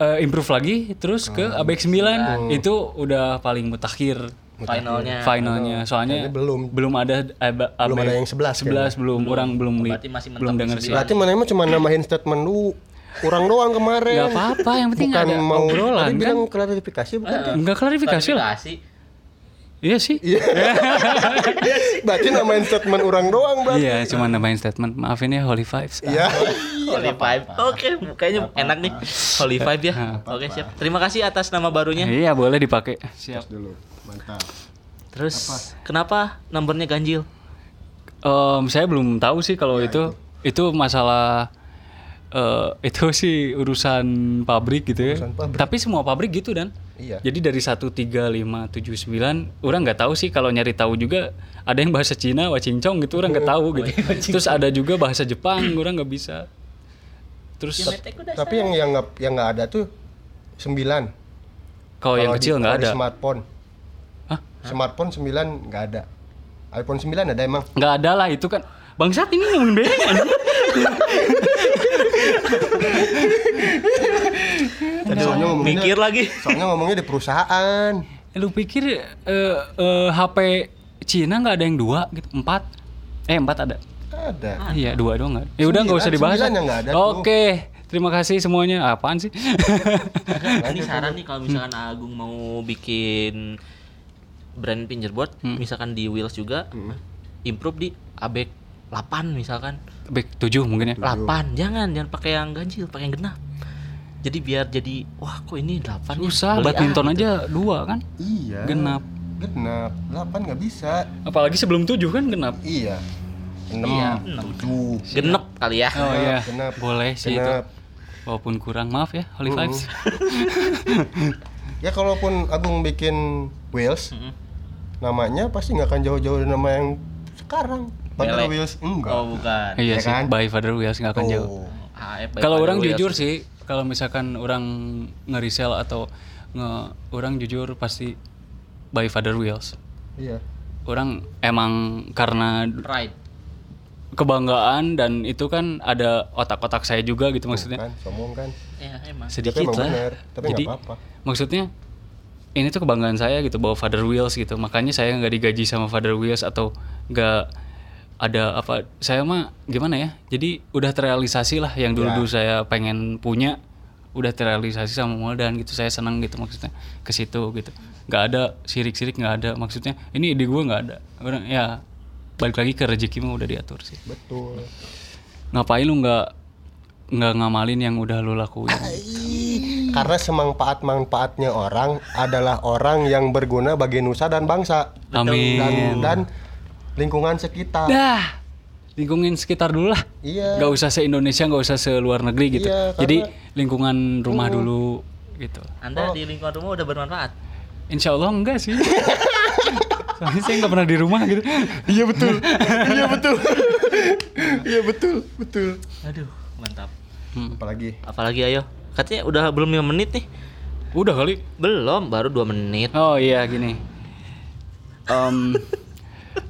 eh, improve lagi terus ke Hmm. ABX 9 itu udah paling mutakhir finalnya. finalnya. Soalnya Kayaknya belum. belum ada AB, Belum ada yang 11 11 belum orang belum li- Berarti masih mentok belum di denger sih. Berarti mana emang cuma nambahin statement lu kurang doang kemarin. Gak apa-apa, yang penting Bukan ada mau obrolan kan. bilang klarifikasi bukan? Enggak klarifikasi lah. Klarifikasi. Iya sih. Iya. berarti namain statement orang doang berarti. Iya, cuma nambahin statement. Maafin ya Holy Vibes. Iya. Holy Five. Oke, kayaknya enak nih. Holy Five ya. Oke, siap. Terima kasih atas nama barunya. Iya, boleh dipakai. Siap. Dulu. Mantap. Terus kenapa nomornya ganjil? Em, saya belum tahu sih kalau itu itu masalah eh, itu sih urusan pabrik gitu ya. Urusan pabrik. Tapi semua pabrik gitu dan. Iya. Jadi dari 13579 orang nggak tahu sih kalau nyari tahu juga ada yang bahasa Cina wacincong gitu orang nggak tahu gitu. Terus ada juga bahasa Jepang orang nggak bisa. Terus Tapi yang yang nggak yang nggak ada tuh 9. kalau yang kecil nggak ada. Smartphone. Hah? Smartphone 9 nggak ada. iPhone 9 ada emang. Nggak ada lah itu kan. Bangsat ini ngomongin bereng anjing. Tadi soalnya ngomongnya, Mikir lagi. soalnya ngomongnya di perusahaan. Lu pikir eh, eh, HP Cina nggak ada yang dua gitu? Empat? Eh empat ada. Ada. Iya dua doang nggak? Ya udah nggak usah dibahas. ada. Oke, terima kasih semuanya. Apaan sih? Ini saran nih kalau misalkan Agung mau bikin brand fingerboard, misalkan di Wheels juga, improve di ABEK 8 misalkan. Baik tujuh mungkin ya. 8, jangan jangan pakai yang ganjil, pakai yang genap. Jadi biar jadi wah kok ini 8 ya. Susah, ah, badminton gitu. aja dua kan? Iya. Genap. Genap. 8 nggak bisa. Apalagi sebelum tujuh kan genap. Iya. 6. Iya, 7. Genep kali ya. Oh iya, genap. boleh sih Genap. itu. Walaupun kurang, maaf ya, Holy Vibes. Ya kalaupun Agung bikin Wheels, namanya pasti nggak akan jauh-jauh dari nama yang sekarang. Padahal Mele. Wheels enggak. Oh, bukan. Iya Ya sih, kan? by Father Wheels nggak akan Oh. jauh. Kalau Father orang Wheels. jujur sih, kalau misalkan orang nge-resell atau nge orang jujur pasti by Father Wheels. Iya. Orang emang karena Right. Kebanggaan dan itu kan ada otak-otak saya juga gitu maksudnya. Kan, sombong kan. Ya emang. Sedikit emang lah. bener, tapi Jadi apa-apa. maksudnya ini tuh kebanggaan saya gitu bawa Father Wheels gitu. Makanya saya nggak digaji sama Father Wheels atau nggak ada apa saya mah gimana ya jadi udah terrealisasi lah yang dulu dulu saya pengen punya udah terrealisasi sama Moldan gitu saya senang gitu maksudnya ke situ gitu nggak ada sirik-sirik nggak ada maksudnya ini ide gue nggak ada ya balik lagi ke rezeki mah udah diatur sih Betul. ngapain lu nggak nggak ngamalin yang udah lu lakuin Karena semanfaat-manfaatnya orang adalah orang yang berguna bagi nusa dan bangsa. Amin. Dan, dan lingkungan sekitar. dah lingkungan sekitar dulu lah Iya. nggak usah se Indonesia nggak usah se luar negeri gitu Iya, jadi lingkungan rumah dulu gitu Anda di lingkungan rumah udah bermanfaat. Insya Allah enggak sih soalnya saya nggak pernah di rumah gitu Iya betul. iya betul. iya betul, betul. Aduh, mantap. Apalagi Apalagi ayo. Katanya udah belum 5 menit nih. udah kali Belum, baru 2 menit. oh iya gini Em,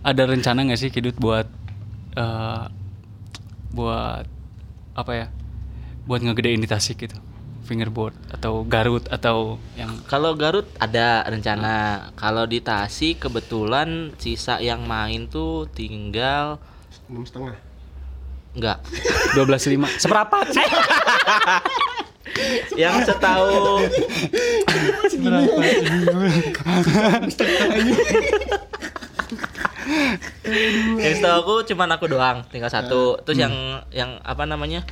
ada rencana nggak sih Kidut buat eh, buat apa ya buat ngegedein di Tasik gitu fingerboard atau Garut atau yang Kalau Garut ada rencana. Kalau di Tasik kebetulan sisa yang main tuh tinggal enam setengah. enggak. 12.5 seperempat yang setahu yang setahu aku cuman aku doang tinggal satu terus yang yang apa namanya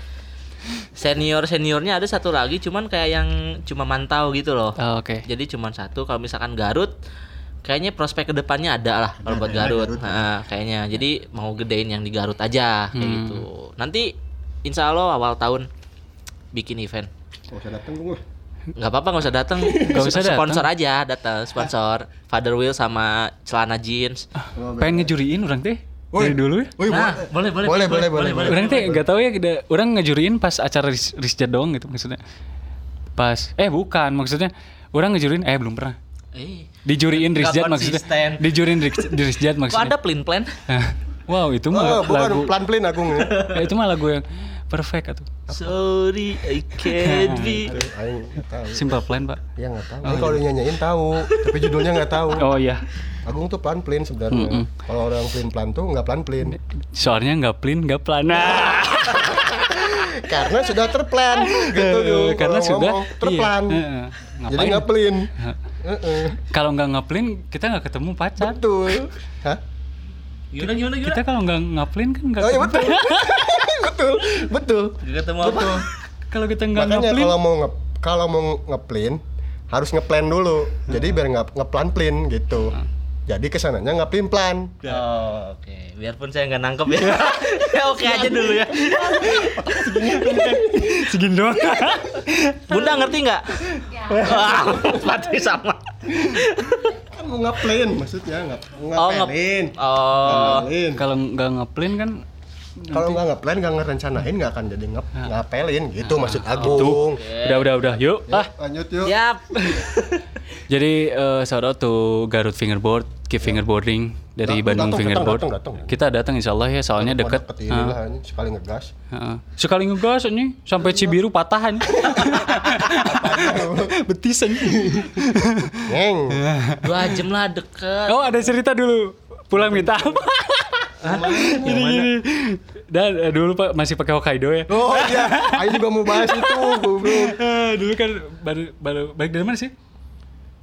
senior seniornya ada satu lagi cuman kayak yang cuma mantau gitu loh. Oh, oke. Jadi cuman satu kalau misalkan Garut kayaknya prospek ke depannya ada lah kalau buat Garut. Nah, kayaknya. Jadi mau gedein yang di Garut aja kayak gitu. Nanti insya Allah awal tahun bikin event. Gak usah datang gue. nggak apa-apa nggak usah datang Nggak usah datang. sponsor aja datang sponsor Father Will sama celana jeans. Pengen ngejuriin orang teh Woi. dari dulu ya? Nah boleh boleh. Boleh, boleh, boleh, boleh. orang teh nggak tahu ya ada orang ngejuriin pas acara ris risjat doang gitu maksudnya. Pas eh bukan maksudnya orang ngejuriin eh belum pernah. Eh. Dijuriin risjat maksudnya. dijuriin ris- di risjat kok maksudnya. ada plan plan wow itu Oh, mah bukan lagu plan-plan aku nih. eh, itu mah lagu yang perfect atuh sorry I can't be simple plan pak Ya nggak tahu. Aing kalau dia nyanyiin tahu, tapi judulnya nggak tahu. oh iya Agung tuh plan plan sebenarnya. Kalau orang plan plan tuh nggak plan plan. soalnya nggak plan nggak plan nah Karena sudah terplan gitu dulu. karena Kalau sudah ngomong, terplan. iya. Jadi nggak plan. Heeh. kalau nggak ngaplan kita nggak ketemu pacar Betul. Hah? gimana gimana gimana kita kalau nggak ngaplan kan nggak Oh iya ketemu betul. betul. Betul. Gak ketemu apa kalau kita nggak Makanya kalau mau nge kalau mau ngeplan harus ngeplan dulu. Jadi biar nggak ngeplan plan gitu. Jadi ke sananya nggak plan plan. Oh, oke. Biarpun saya nggak nangkep ya. Ya, oke aja dulu ya. segini doang Bunda ngerti nggak? Wah, pasti sama. Kan mau ngeplan maksudnya nggak Oh, ngep- ngeplan. Oh, Ngeplan. kalau nggak ngaplan kan Kalau nggak ngeplan nggak ngerencanain nggak akan jadi ngep ngapelin gitu maksud itu Agung. udah udah udah yuk ah Lanjut yuk. Yap. jadi eh, shout out to Garut Fingerboard Keep Fingerboarding dari Datang, Bandung datang, Fingerboard datang, datang, datang. kita datang insya Allah ya soalnya deket Deket ini Ah, lah sekali ngegas. ah. sekali ngegas ini sampai Cibiru patah ini betis ini. Dua jam lah deket. oh ada cerita dulu pulang minta apa gini gini dan eh, dulu pak masih pakai Hokkaido ya Oh iya, Aing juga mau bahas itu, goblok. Ah, dulu kan baru baru balik dari mana sih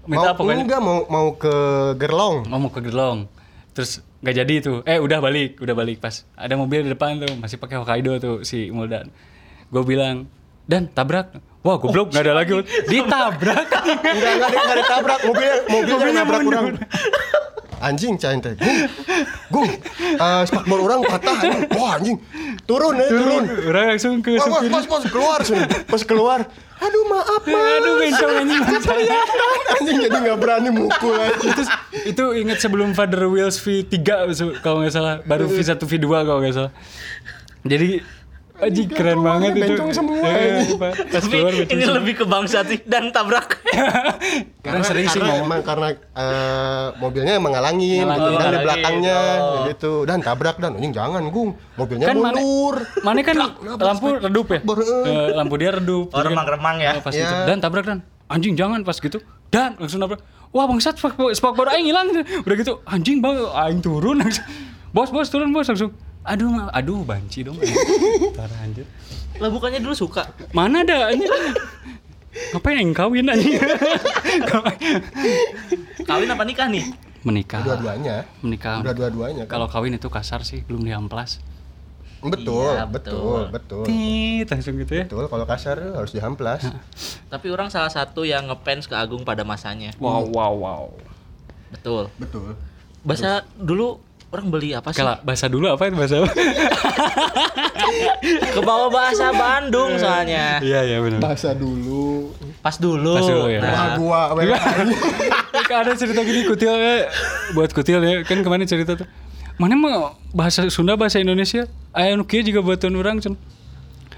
Mau minta apa kan enggak mau mau ke Gerlong. Oh, mau ke Gerlong. Terus nggak jadi tuh. Eh udah balik, udah balik pas ada mobil di depan tuh masih pakai Hokkaido tuh si Muldan. Gue bilang, "Dan tabrak." Wah, goblok nggak ada lagi. Ditabrak. Enggak enggak di- enggak ditabrak, mobil mobilnya nabrak orang. Anjing cain teh. Gung. Gung. Eh spakbor orang patah anjing. Wah anjing. Turun ya, turun. Orang langsung ke Wah, supir. pas pas keluar sini. Pas keluar. Aduh maaf mas. Aduh, bencong anjing. Anjing jadi nggak berani mukul aja. Terus itu inget sebelum Father Wheels V3 su- kalau nggak salah, baru V1 V2 kalau nggak salah. Jadi Aji keren banget itu. Bencong semua. Eh, pas Tapi ini semua. lebih ke bangsa sih dan tabrak. Karena sering sih karena ngomong. emang karena eh, mobilnya Ngalangin. gitu. dan di belakangnya Oh. gitu dan tabrak dan anjing jangan gung mobilnya Kan mundur Mana kan lampu redup ya? Eh. Eh, lampu dia redup. Oh, kan- remang-remang ya. Oh, pas Iya. gitu. Dan tabrak dan anjing jangan pas gitu. Dan langsung nabrak. Wah bangsat spak spak baru aing hilang. Udah gitu anjing bang aing turun langsung. Bos bos turun bos langsung. Aduh ma- aduh banci dong. Parah anjir. Lah bukannya dulu suka. Mana ada anjing? Ngapain yang kawin anjing? Kawin apa nikah nih? Menikah. dua-duanya Menikah. udah dua-duanya kan. Kalau kawin itu kasar sih, belum diamplas. betul, Iya, betul betul. betul Tit langsung gitu ya. betul kalau kasar harus dihamplas Tapi orang salah satu yang ngefans ke Agung pada masanya. Wow wow wow. Betul. betul Bahasa dulu orang beli apa sih? Kalau bahasa dulu apa itu bahasa? Ke bawah bahasa Bandung soalnya. Iya iya benar. bahasa dulu Pas dulu. Pas dulu, ya. Wah, Nah, gua ada cerita gini kutil ya buat kutil ya kan kemarin cerita tuh mana mau bahasa Sunda bahasa Indonesia ayah nukia juga buatan orang cen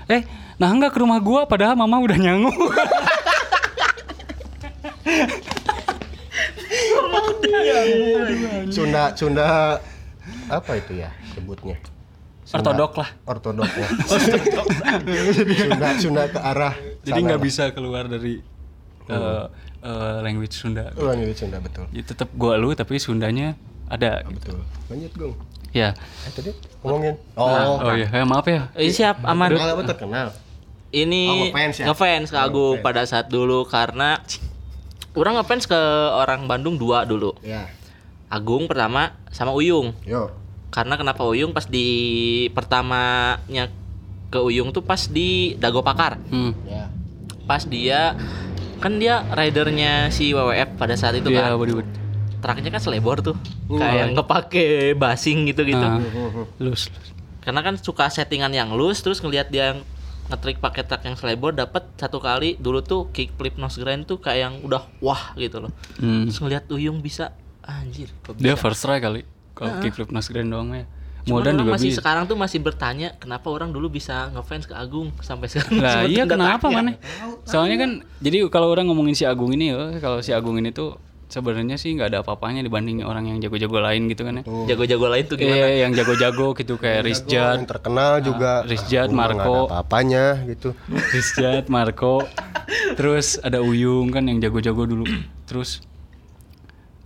eh nah enggak ke rumah gua padahal mama udah nyangu Sunda Sunda apa itu ya sebutnya? Sunda- Ortodok lah. ortodok ya. Sunda Sunda ke arah jadi nggak bisa keluar dari eh, eh, language Sunda. Oh, lanjut Sunda betul. Ya, tetap gua lu tapi Sundanya ada gitu. betul. Lanjut Gung. Ya. Eh tadi ngomongin? Oh oh iya. Eh, maaf ya. Ini siap aman. kenal apa terkenal Ini Oh, ngefans ya? ngefans ke Oh, Agung pada saat dulu karena orang ngefans ke orang Bandung dua dulu. ya Agung pertama sama Uyung. yo Karena kenapa Uyung pas di pertamanya ke Uyung tuh pas di Dago Pakar. hmm. ya Pas dia kan dia ridernya si WWF pada saat itu Iya, kan. Traknya kan selebor tuh. Kayak ngepake basing gitu-gitu. Ah, lus, lus. Karena kan suka settingan yang loose terus ngelihat dia yang ngetrik pakai truk yang selebor dapat satu kali dulu tuh kickflip nose grind tuh kayak yang udah wah gitu loh. Hmm. Terus ngelihat Uyung bisa anjir kok Dia first try kali. Kalau kickflip nose grind doang ya. Orang juga masih bisa. sekarang tuh masih bertanya kenapa orang dulu bisa ngefans ke Agung sampai sekarang. Lah iya kenapa mana? Soalnya kan jadi kalau orang ngomongin si Agung ini ya, kalau si Agung ini tuh sebenarnya sih nggak ada apa-apanya dibanding orang yang jago-jago lain gitu kan ya. Jago-jago lain tuh gimana? Iya, yang jago-jago gitu kayak Rizjad, yang terkenal juga Rizjad, Gua nggak Marco. ada apa-apanya gitu Rizjad, Marco, terus ada Uyung kan yang jago-jago dulu. Terus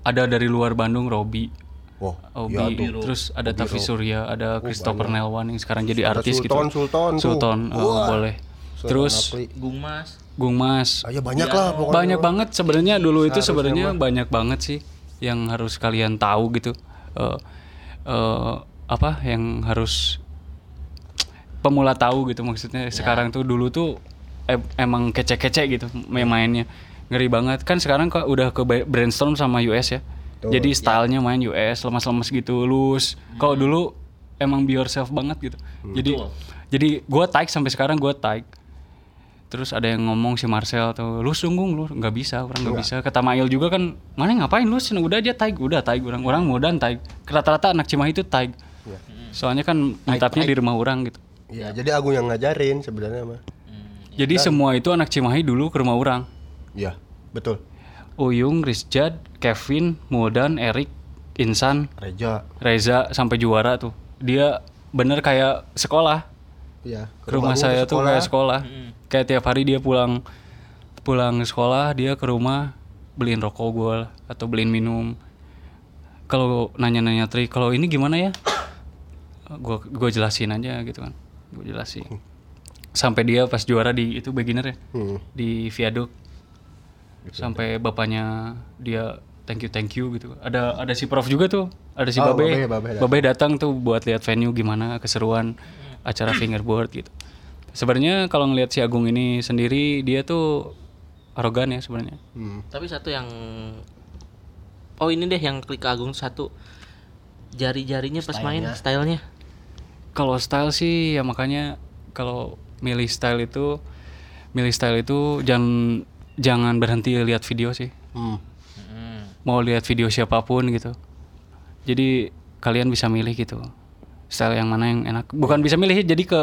ada dari luar Bandung Robi, Wah, Obi, iya tuh. terus ada Tavi Surya, ada Christopher Nelwan yang sekarang jadi artis gitu. Sultan, Sultan tuh. Sultan, oh, boleh. Sultan Terus. Gung Mas. Gung Mas, Ah, ya banyak lah pokoknya. banyak banget sebenarnya dulu itu sebenarnya banyak banget sih yang harus kalian tahu gitu Eh eh, apa yang harus pemula tahu gitu maksudnya sekarang tuh dulu tuh em- emang kece-kece gitu main mainnya ngeri banget kan sekarang kok udah ke brainstorm sama US ya Betul. jadi stylenya main US lemas-lemas gitu lus kalau dulu emang be yourself banget gitu jadi jadi gua taik sampai sekarang gua taik Terus ada yang ngomong si Marcel tuh, lu sungguh lu nggak bisa, orang nggak bisa. Kata Mail juga kan, mana ngapain lu sih? Udah aja taik, udah taik orang, orang mudah taik. Rata-rata anak Cimahi itu taik. Iya. Soalnya kan menetapnya di rumah orang gitu. Iya, jadi Agung yang ngajarin sebenarnya mah. Jadi semua itu anak Cimahi dulu ke rumah orang. Iya, betul. Uyung, Rizjad, Kevin, Muldan, Erik, Insan, Reja. Reza sampai juara tuh. Dia bener kayak sekolah. Iya. Ke rumah Agung saya tuh kayak sekolah. Kayak tiap hari dia pulang pulang sekolah dia ke rumah beliin rokok gue atau beliin minum. Kalau nanya-nanya Tri, kalau ini gimana ya? Gue gue jelasin aja gitu kan. Gue jelasin. Sampai dia pas juara di itu beginner ya Hmm. di viaduk. Sampai bapaknya dia thank you thank you gitu. Ada ada si Prof juga tuh. Ada si Oh, Babe. Babe, Babe datang. Babe datang tuh buat lihat venue gimana keseruan acara fingerboard gitu. Sebenarnya kalau ngelihat si Agung ini sendiri dia tuh arogan ya sebenarnya. Hmm. Tapi satu yang Oh ini deh yang klik Agung satu jari-jarinya pas main stylenya. Kalau style sih ya makanya kalau milih style itu milih style itu jangan jangan berhenti lihat video sih. Hmm. Mau lihat video siapa pun gitu. Jadi kalian bisa milih gitu. Style yang mana yang enak. Bukan bisa milih jadi ke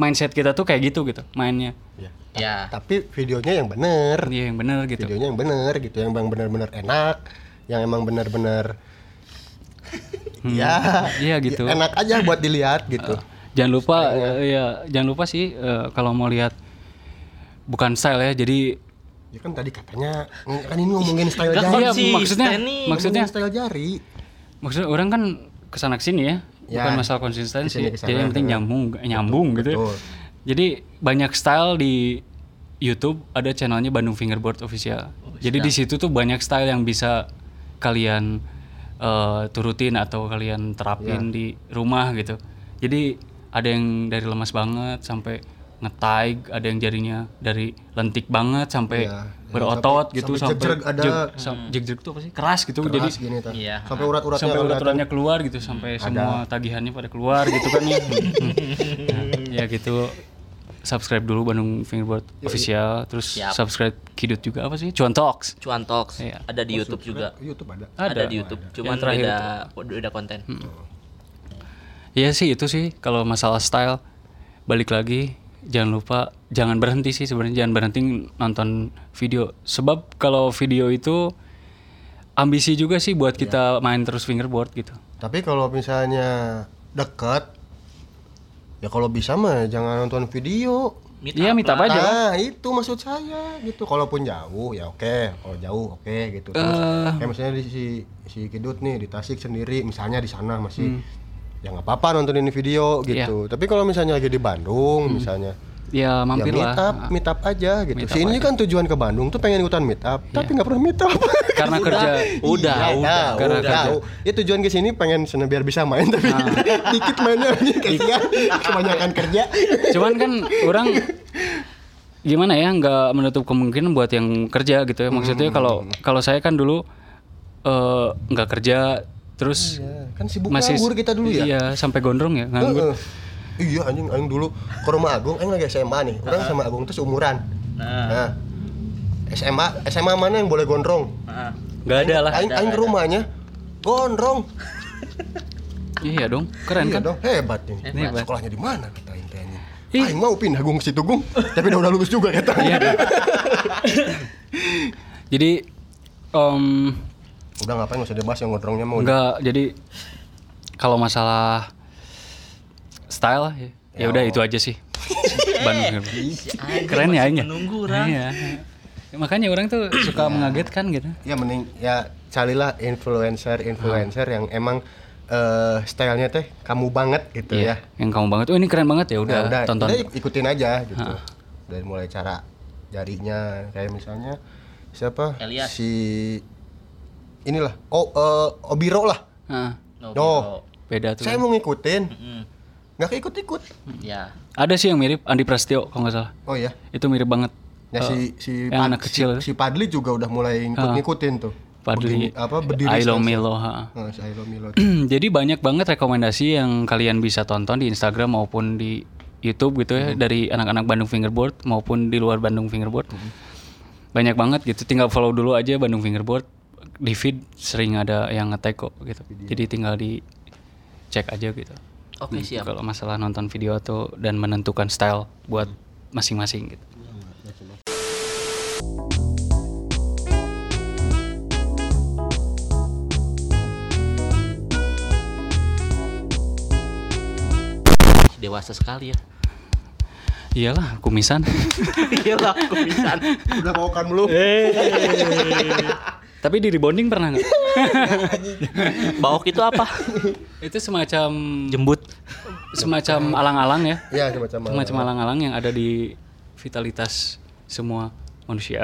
mindset kita tuh kayak gitu gitu mainnya. Ya. Ya. Tapi videonya yang bener. Iya yang bener gitu. Videonya yang bener gitu, yang emang bener-bener enak, yang emang bener-bener ya, Iya gitu. ya enak aja buat dilihat gitu. Jangan lupa eh, ya jangan lupa sih eh, kalau mau lihat bukan style ya. Jadi Ya kan tadi katanya kan ini ngomongin style jari. Iya, konsisten maksudnya maksudnya Ngomongin style jari. maksudnya orang kan ke sana ke sini ya, Ya, bukan masalah konsistensi. ke sini ke sana, Jadi yang penting betul. nyambung nyambung gitu. ya. betul. Jadi banyak style di YouTube ada channelnya Bandung Fingerboard Official. Jadi di situ tuh banyak style yang bisa kalian eh, turutin atau kalian terapin di rumah gitu. Jadi ada yang dari lemas banget sampai ngetai, ada yang jarinya dari lentik banget sampai Iya. berotot Sampai- gitu sampai sampai ada. jeg- jeg-jeg itu apa sih? Keras gitu. Jadi Keras gini tuh. Iya. Sampai urat-uratnya sampai urat-uratnya keluar gitu sampai semua tagihannya pada keluar gitu kan ya. Nah, ya gitu subscribe dulu Bandung Fingerboard official terus Siap. subscribe Kidut juga apa sih Cuan Talks Cuan Talks Iya. ada di YouTube juga. YouTube ada. Ada, di YouTube, cuman Yang terakhir beda beda konten. Iya sih itu sih kalau masalah style balik lagi jangan lupa jangan berhenti sih sebenarnya jangan berhenti nonton video sebab kalau video itu ambisi juga sih buat kita main terus fingerboard gitu Tapi kalau misalnya dekat ya kalau bisa mah jangan nonton video. Iya minta apa lah. aja? Nah, itu maksud saya gitu. Kalaupun jauh ya oke, kalau jauh oke gitu. Terus Eh. kayak misalnya di si si Kidut nih di Tasik sendiri, misalnya di sana masih Hmm. Ya nggak apa-apa nonton ini video Iya. gitu. Tapi kalau misalnya lagi di Bandung Hmm. misalnya ya ya mampir meet lah up, meet up aja gitu. Meet Si up ini aja. kan tujuan ke Bandung tuh pengen ikutan meet up, tapi nggak pernah meet up. karena kerja Udah, Iya, udah. tahu, Karena kerja. tahu. Ya tujuan ke sini pengen sana biar bisa main tapi Ah. dikit mainnya kasihan kebanyakan kerja. cuman kan orang gimana ya nggak menutup kemungkinan buat yang kerja gitu ya maksudnya kalau kalau saya kan dulu eh, nggak kerja terus Ya, kan sibuk masih nganggur kita dulu ya. iya sampai gondrong ya nganggur Heeh. Iya anjing anjing dulu ke rumah Agung, aing lagi SMA nih. Orang sama Agung tuh seumuran. Nah, Nah. SMA SMA mana yang boleh gondrong? nggak ada lah Aing aing ke rumahnya gondrong. iya dong keren Iya kan dong, hebat ini. Hebat. Sekolahnya di mana teh anjing. Ih. Aing mau pindah Gung ke situ Gung, tapi udah udah lulus juga kata. Iya. jadi em, Udah ngapain usah dibahas yang gondrongnya mau. nggak jadi kalau masalah style ya ya udah itu aja sih Bandung keren ya Aing ya menunggu, Ran. iya Ya, makanya orang tuh suka mengagetkan gitu Ya mending ya carilah influencer-influencer yang emang eh stylenya teh kamu banget gitu ya. yang kamu banget oh ini keren banget ya Nah, udah, udah, tonton udah ik- ikutin aja gitu. Dari mulai cara jarinya kayak misalnya siapa? Elias. Si inilah. Oh, eh, Obiro lah. No, Oh. beda tuh Saya mau ngikutin. Mm, Nggak keikut-ikut. ya. ada sih yang mirip Andi Prasetyo kalau nggak salah Oh iya. itu mirip banget Ya Eh, si si yang anak kecil. si, si Padli juga udah mulai ngikut ngikutin tuh. Padli Begini, apa berdiri Ailo. Milo ha. Oh, si Ailo Milo. Jadi banyak banget rekomendasi yang kalian bisa tonton di Instagram maupun di YouTube gitu ya dari anak-anak Bandung Fingerboard maupun di luar Bandung Fingerboard. Banyak banget gitu. Tinggal follow dulu aja Bandung Fingerboard. Di feed sering ada yang nge-tag kok gitu. Jadi tinggal di cek aja gitu. Oke, siap. Kalau masalah nonton video atau dan menentukan style buat masing-masing gitu. Dewasa sekali ya. Iyalah, kumisan. Iyalah, kumisan. udah mau kan belum? Tapi di rebonding pernah nggak? Baok itu apa? itu semacam Jembut. semacam alang-alang ya. Iya, semacam Semacam alang-alang yang ada di vitalitas semua manusia.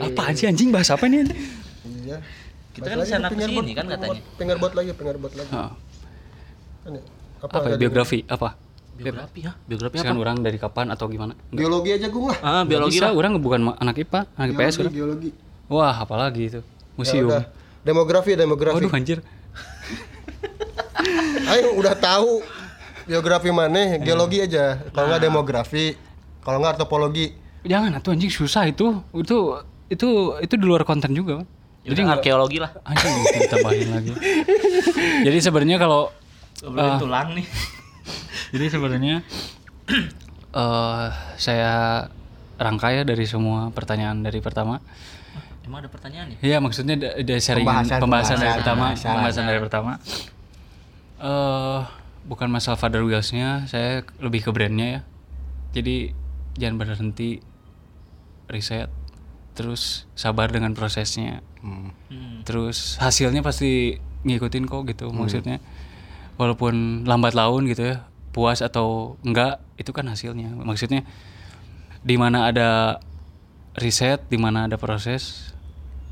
Apaan sih anjing bahas apa nih? Iya. Kita kan sana ke sini kan katanya. Lagi, fingerboard lagi. Ah, Kan ya, apa, ya, biografi apa? Biografi ya? Biografi Misalkan apa? orang dari kapan atau gimana? Biologi aja gung lah. Ah, biologi Bisa, lah. orang bukan anak IPA, anak IPS Biologi, biologi. Wah, apalagi itu. Museum. Ya udah. Demografi, demografi. Waduh anjir. Ayo udah tahu biografi mana, geologi aja. Kalau nggak demografi, kalau nggak antropologi. Jangan atuh anjing susah itu. Itu itu itu di luar konten juga. Pak. Jadi arkeologi lah. Anjing ditambahin lagi. Jadi sebenarnya kalau Belum tulang nih. Jadi sebenarnya Eh, saya rangkai ya dari semua pertanyaan dari pertama. Emang ada pertanyaan ya? Iya, maksudnya da- dari sharingan Pembahasan, pembahasan, dari pembahasan, pertama, pembahasan. pembahasan dari pertama. Eh, bukan masalah father wheels-nya, saya lebih ke brandnya ya. Jadi jangan berhenti riset, terus sabar dengan prosesnya. Hmm. Terus hasilnya pasti ngikutin kok gitu maksudnya. Walaupun lambat laun gitu ya, puas atau enggak itu kan hasilnya. Maksudnya di mana ada riset, di mana ada proses,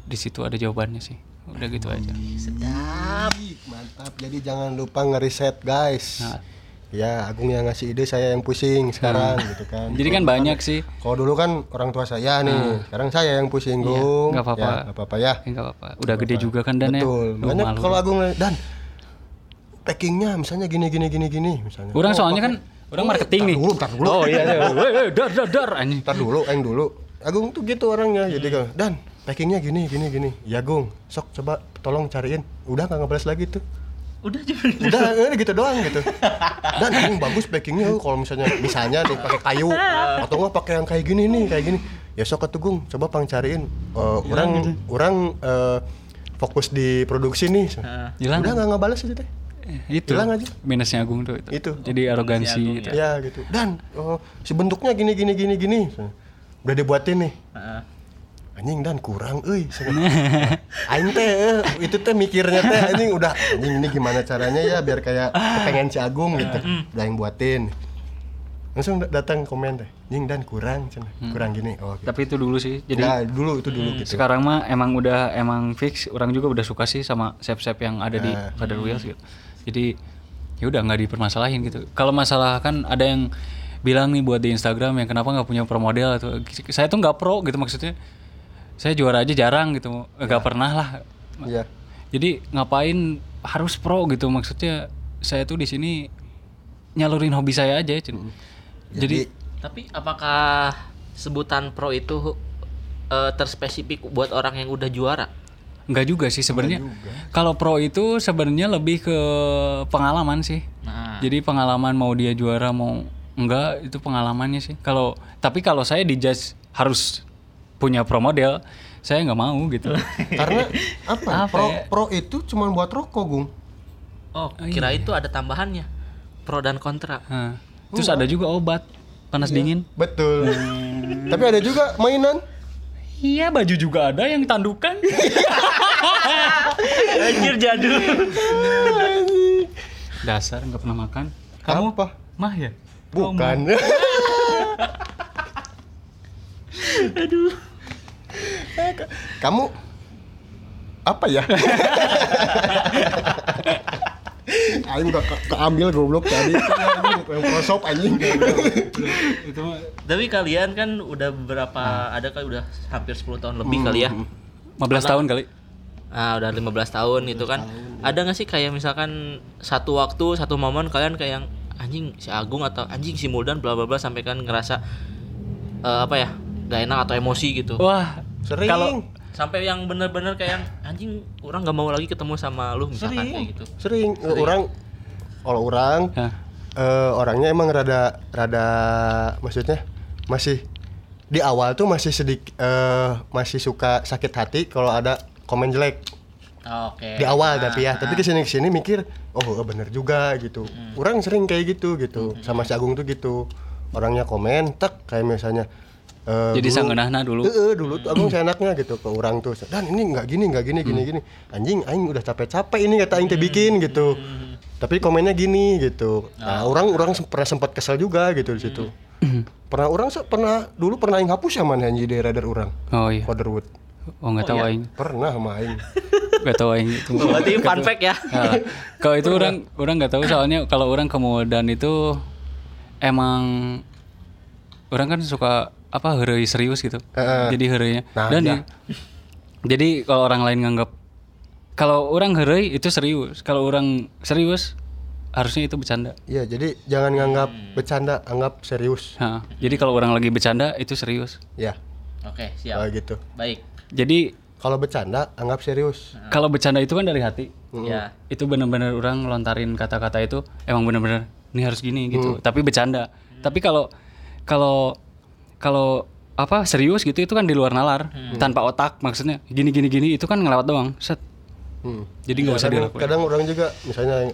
di situ ada jawabannya sih. Udah gitu aja. Sedap. Mantap jadi jangan lupa ngeriset guys Nah. ya Agung yang ngasih ide saya yang pusing sekarang gitu kan Jadi kan banyak sih. kalau dulu kan orang tua saya nih sekarang saya yang pusing Gung nggak apa-apa. ya, nggak apa-apa ya Ya enggak apa-apa. Udah gede juga kan dan ya. betul Duh, banyak kalau Agung dan packingnya misalnya gini gini gini gini misalnya Orang Oh, soalnya kan pakai- orang Oh, marketing tar nih. dulu tar dulu Oh iya, iya. Dar dar dar anjing. Ntar dulu, Eng dulu. Agung tuh gitu orangnya. Jadi kan, dan packingnya gini, gini, gini. Ya Gung, sok coba tolong cariin. Udah nggak ngebales lagi tuh. Udah cuma Udah eh, gitu doang gitu. Dan Gung bagus packingnya oh, kalau misalnya misalnya nih pakai kayu atau nggak pakai yang kayak gini nih, kayak gini. Ya sok atuh Gung, coba pang cariin. Eh, orang orang eh, fokus di produksi nih. Hilang. Udah nggak ngebales aja teh. Eh, Itu. Hilang aja. Minusnya Agung tuh itu. Itu. Jadi arogansi Agung, gitu. Ya gitu. Dan oh, si bentuknya gini gini gini gini. Udah dibuatin nih. Heeh. anjing dan kurang euy aing teh eh, itu teh mikirnya teh anjing udah anjing ini gimana caranya ya biar kayak pengen si Agung gitu udah yang buatin langsung da- datang komen teh anjing dan kurang cenah kurang gini oh gitu. Tapi itu dulu sih. Jadi ya dulu itu dulu gitu sekarang mah emang udah emang fix orang juga udah suka sih sama sep-sep yang ada di Nah. Father Wheels gitu. Jadi ya udah nggak dipermasalahin gitu. Kalau masalah kan ada yang bilang nih buat di Instagram yang kenapa nggak punya pro model atau saya tuh nggak pro gitu maksudnya. Saya juara aja jarang gitu, nggak pernah lah. iya Jadi ngapain harus pro gitu maksudnya saya tuh di sini nyalurin hobi saya aja. Cun. Jadi, Tapi apakah sebutan pro itu eh, terspesifik buat orang yang udah juara? Enggak juga sih sebenarnya. Kalau pro itu sebenarnya lebih ke pengalaman sih. Nah, Jadi pengalaman mau dia juara mau enggak itu pengalamannya sih. Kalau tapi kalau saya dijudge harus punya pro model, saya nggak mau gitu. karena apa, Apa pro ya? pro itu cuma buat rokok Gung oh, kira itu ada tambahannya. Pro dan kontra. Nah, terus ada juga obat panas dingin. betul tapi ada juga mainan Iya baju juga ada yang tandukan. Anjir jadul. Dasar nggak pernah makan. Kamu apa mah ya? Bukan. Aduh. kamu apa ya? Aing udah ke- keambil goblok tadi. Yang prosop anjing. Itu Tapi kalian kan udah beberapa ada kan udah hampir 10 tahun lebih kali ya. 15 tahun kali. Ah, udah 15 tahun itu kan. Ada nggak sih kayak misalkan satu waktu, satu momen kalian kayak yang anjing si Agung atau anjing si Muldan bla bla bla sampai kan ngerasa eh, apa ya? gak enak atau emosi gitu. Wah, sering Kalau- Sampai yang bener-bener kayak yang anjing orang gak mau lagi ketemu sama lu misalkan sering kayak gitu. sering orang kalau orang Hah. eh, orangnya emang rada rada maksudnya masih di awal tuh masih sedikit masih suka sakit hati kalau ada komen jelek Oke. di awal Nah, tapi ya tapi ke sini ke sini mikir oh bener juga gitu. Orang sering kayak gitu gitu. Sama si Agung tuh gitu. Orangnya komen tak kayak misalnya eh, Jadi dulu- sangeunahna dulu. Heeh, dulu tuh Agung seenaknya gitu ke orang tuh. Dan ini nggak gini nggak gini gini gini. Anjing aing udah capek-capek ini kata aing teh bikin gitu. Tapi komennya gini gitu. Nah orang orang pernah sempat kesel juga gitu di situ. Pernah orang se- pernah dulu pernah aing hapus ya mana anjing di radar orang. Oh iya. Fatherwood Oh nggak tahu aing. pernah sama Nggak tahu aing itu. Berarti fun fact ya. Nah, kalau itu orang orang nggak tahu soalnya kalau orang ke Modan itu emang orang kan suka apa heureuy serius gitu. Heeh. Jadi heureunya. Nah, Dan di- jadi kalau orang lain nganggap kalau orang heureuy itu serius, kalau orang serius harusnya itu bercanda. Iya, jadi jangan nganggap bercanda, anggap serius. Nah, jadi kalau orang lagi bercanda itu serius. Ya, Oke, kayak siap. gitu. Baik. Jadi Kalau bercanda, anggap serius. kalau bercanda itu kan dari hati. Ya. Itu benar-benar orang lontarin kata-kata itu emang benar-benar ini harus gini gitu. Tapi bercanda. Tapi kalau kalau kalau apa serius gitu itu kan di luar nalar. Tanpa otak maksudnya. Gini gini gini itu kan ngelewat doang. Set. Hmm. jadi nggak usah kadang, dilakuin. kadang orang juga misalnya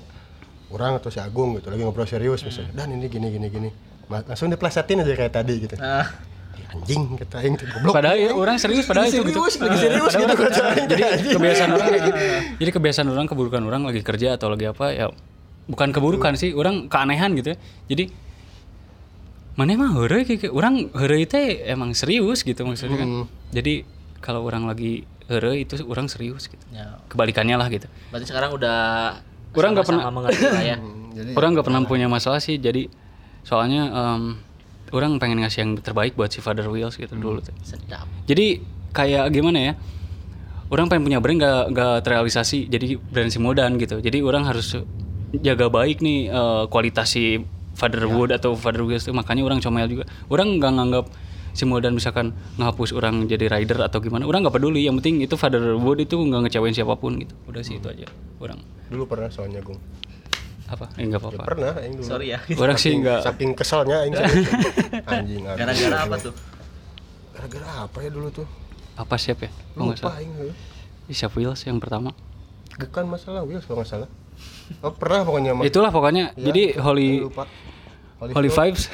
orang atau si Agung gitu lagi ngobrol serius misalnya dan ini gini gini gini. Langsung diplesetin aja kayak tadi gitu. Ah, "Ih, anjing kata aing tuh goblok padahal ya, orang serius padahal itu gitu serius, lagi serius Padahal gitu kata aing. jadi kebiasaan orang gitu. jadi kebiasaan orang keburukan orang lagi kerja atau lagi apa ya bukan keburukan sih orang keanehan gitu ya jadi mana emang heureuy kayak orang heureuy teh emang serius gitu maksudnya kan Hmm. jadi kalau orang lagi heureuy itu orang serius gitu ya. kebalikannya lah gitu Berarti sekarang udah Orang nggak mengerti lah ya. Hmm, jadi orang nggak pernah punya masalah sih jadi soalnya em, orang pengen ngasih yang terbaik buat si Father Wheels gitu dulu teh. Sedap. jadi kayak gimana ya? Orang pengen punya brand gak, gak terrealisasi jadi brand si Modan gitu. Jadi orang harus jaga baik nih eh, kualitas si Fatherwood atau Father Wheels itu makanya orang comel juga. Orang nggak nganggap si Modan misalkan ngehapus orang jadi rider atau gimana. Orang nggak peduli. Yang penting itu Fatherwood itu nggak ngecewain siapa pun gitu. Udah sih itu aja orang. Dulu pernah soalnya Gung apa? Eh, nggak apa-apa. Pernah aing dulu. Sorry ya. orang sih saking, nggak saking keselnya aing serius. anjing. Gara-gara apa tuh? gara-gara apa ya dulu tuh? Apa siapa ya? Nggak lupa salah. aing Ih, siapa Wheels yang pertama? Bukan masalah Wheels kalau nggak salah. Oh pernah pokoknya mah itulah pokoknya. Ya, jadi aing Holy lupa. Holy Vibes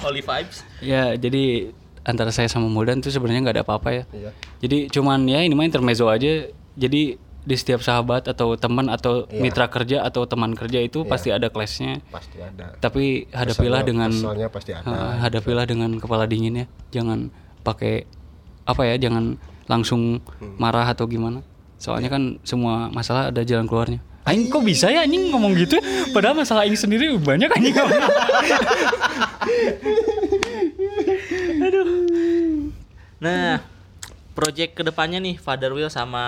Holy vibes. ya jadi antara saya sama Modan tuh sebenarnya nggak ada apa-apa ya. Iya. Jadi cuman ya ini mah intermezzo aja. Jadi di setiap sahabat atau teman atau Iya. mitra kerja atau teman kerja itu pasti ada clashnya. Pasti ada. Tapi hadapilah Keselnya- dengan keselnya pasti ada Eh, hadapilah dengan kepala dingin ya. Jangan pakai apa ya jangan langsung Hmm. marah atau gimana. Soalnya Iya. kan semua masalah ada jalan keluarnya. Aing kok bisa ya anjing ngomong gitu? Padahal masalah Aing sendiri banyak anjing. Nah, project ke depannya nih Father Will sama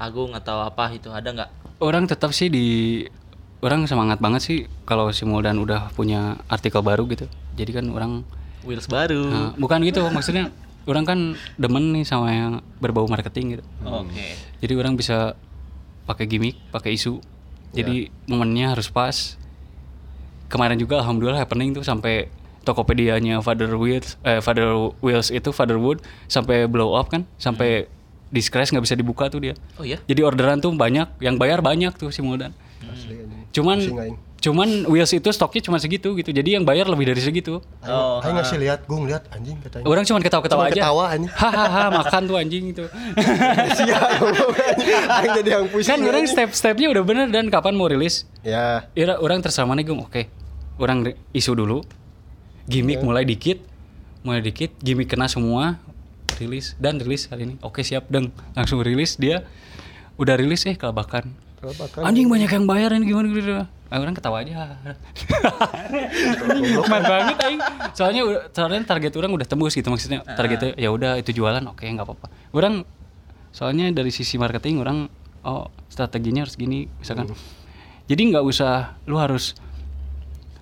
Agung atau apa itu ada nggak? orang tetap sih di orang semangat banget sih kalau si Moldan udah punya artikel baru gitu. Jadi kan orang Wheels baru. nah, bukan gitu maksudnya orang kan demen nih sama yang berbau marketing gitu. Oke. jadi orang bisa pakai gimmick pakai isu. Jadi momennya harus pas. Kemarin juga alhamdulillah happening tuh sampai Tokopedia-nya Father Wheels eh, Father Wheels itu Fatherwood sampai blow up kan sampai di scratch nggak bisa dibuka tuh dia. Oh iya. jadi orderan tuh banyak yang bayar banyak tuh si asli anjing. Cuman cuman Wheels itu stoknya cuma segitu gitu. Jadi yang bayar lebih dari segitu. Oh, aing ngasih lihat Gung lihat anjing katanya. Orang cuman ketawa-ketawa aja. ketawa, anjing. hahaha makan tuh anjing itu Sia, aing jadi yang pusing kan orang anjing. step-stepnya udah bener dan. Kapan mau rilis? Ya. Ira, orang terserah nih Gung oke orang ri- isu dulu. Gimmick mulai dikit mulai dikit gimmick kena semua rilis dan rilis hari ini. Oke siap deng. Langsung rilis dia udah rilis eh kelabakan. Kalau bahkan anjing banyak yang bayar ini gimana gitu Ah, orang ketawa aja. Nikmat banget aing? Soalnya udah- soalnya target orang udah tembus gitu maksudnya targetnya ya udah itu jualan oke nggak apa-apa. Orang soalnya dari sisi marketing orang oh strateginya harus gini misalkan. Jadi nggak usah lu harus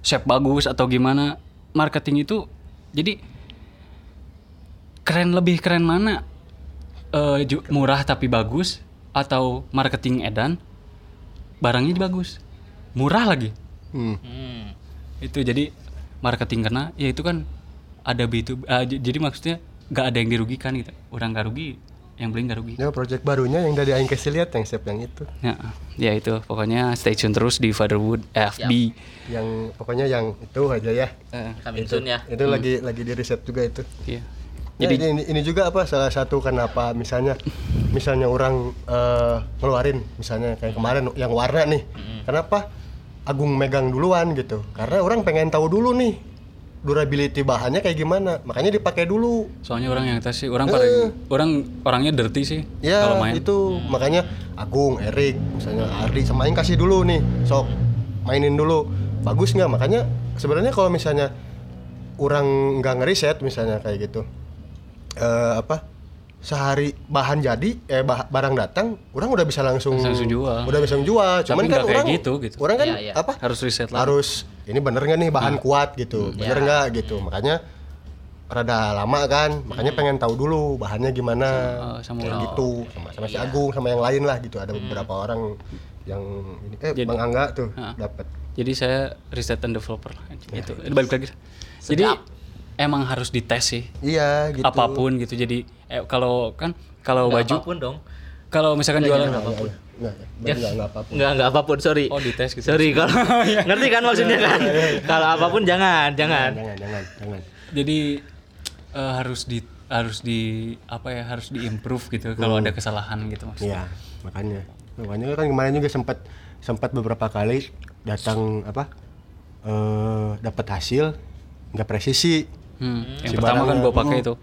shape bagus atau gimana. Marketing itu jadi keren lebih keren mana? Eh, ju- murah tapi bagus atau marketing edan? Barangnya bagus. Murah lagi. Hmm. Hmm. itu jadi marketing kena ya itu kan ada B2 ah, j- jadi maksudnya nggak ada yang dirugikan gitu. Orang nggak rugi yang beli nggak rugi. Ya project barunya yang dari aing kasih lihat yang siap yang itu. Ya ya itu. Pokoknya stay tune terus di Fatherwood FB yang pokoknya yang itu aja ya. Eh, Coming soon ya. itu lagi lagi di riset juga itu. Iya jadi ini, ini juga apa salah satu kenapa misalnya misalnya orang eh, ngeluarin misalnya kayak kemarin yang warna nih. Kenapa Agung megang duluan gitu? Karena orang pengen tahu dulu nih durability bahannya kayak gimana. Makanya dipakai dulu. Soalnya orang yang tes sih orang paling orang orangnya dirty sih kalau ya main. itu. Makanya Agung Erik misalnya Ardi sama Aing kasih dulu nih. Sok mainin dulu. Bagus nggak? Makanya sebenarnya kalau misalnya orang nggak ngeriset misalnya kayak gitu eh apa sehari bahan jadi eh bah- barang datang orang udah bisa langsung Langsung jual. udah bisa jual. Cuman nggak kan kayak orang gitu, gitu. orang kan Iya, iya. apa harus riset lah harus ini bener nggak nih bahan kuat? gitu. Bener Ya. nggak? gitu. Makanya rada lama kan. Makanya pengen tahu dulu bahannya gimana. Sama- sama kayak orang. gitu. Sama sama si Agung sama yang lain lah gitu. Ada beberapa orang yang ini eh Jadi- Bang Angga tuh dapat Jadi saya riset and developer. Itu. Balik lagi. Jadi emang harus dites sih Iya gitu. apa pun gitu. Jadi eh, kalau kan kalau baju apa pun dong. kalau misalkan jualan Enggak, enggak, enggak, enggak, enggak apa-apa. Enggak, enggak apa pun, sorry. oh dites gitu. Sorry kalau ngerti kan maksudnya kan? Kalau apa pun jangan, jangan. Jangan, jangan, jangan. Jadi eh, harus di harus di apa ya harus diimprove gitu kalau ada kesalahan gitu mas. Iya, makanya. Makanya kan kemarin juga sempat sempat beberapa kali datang apa? eh dapat hasil nggak presisi. Hmm. Yang Si pertama kan gua pakai itu.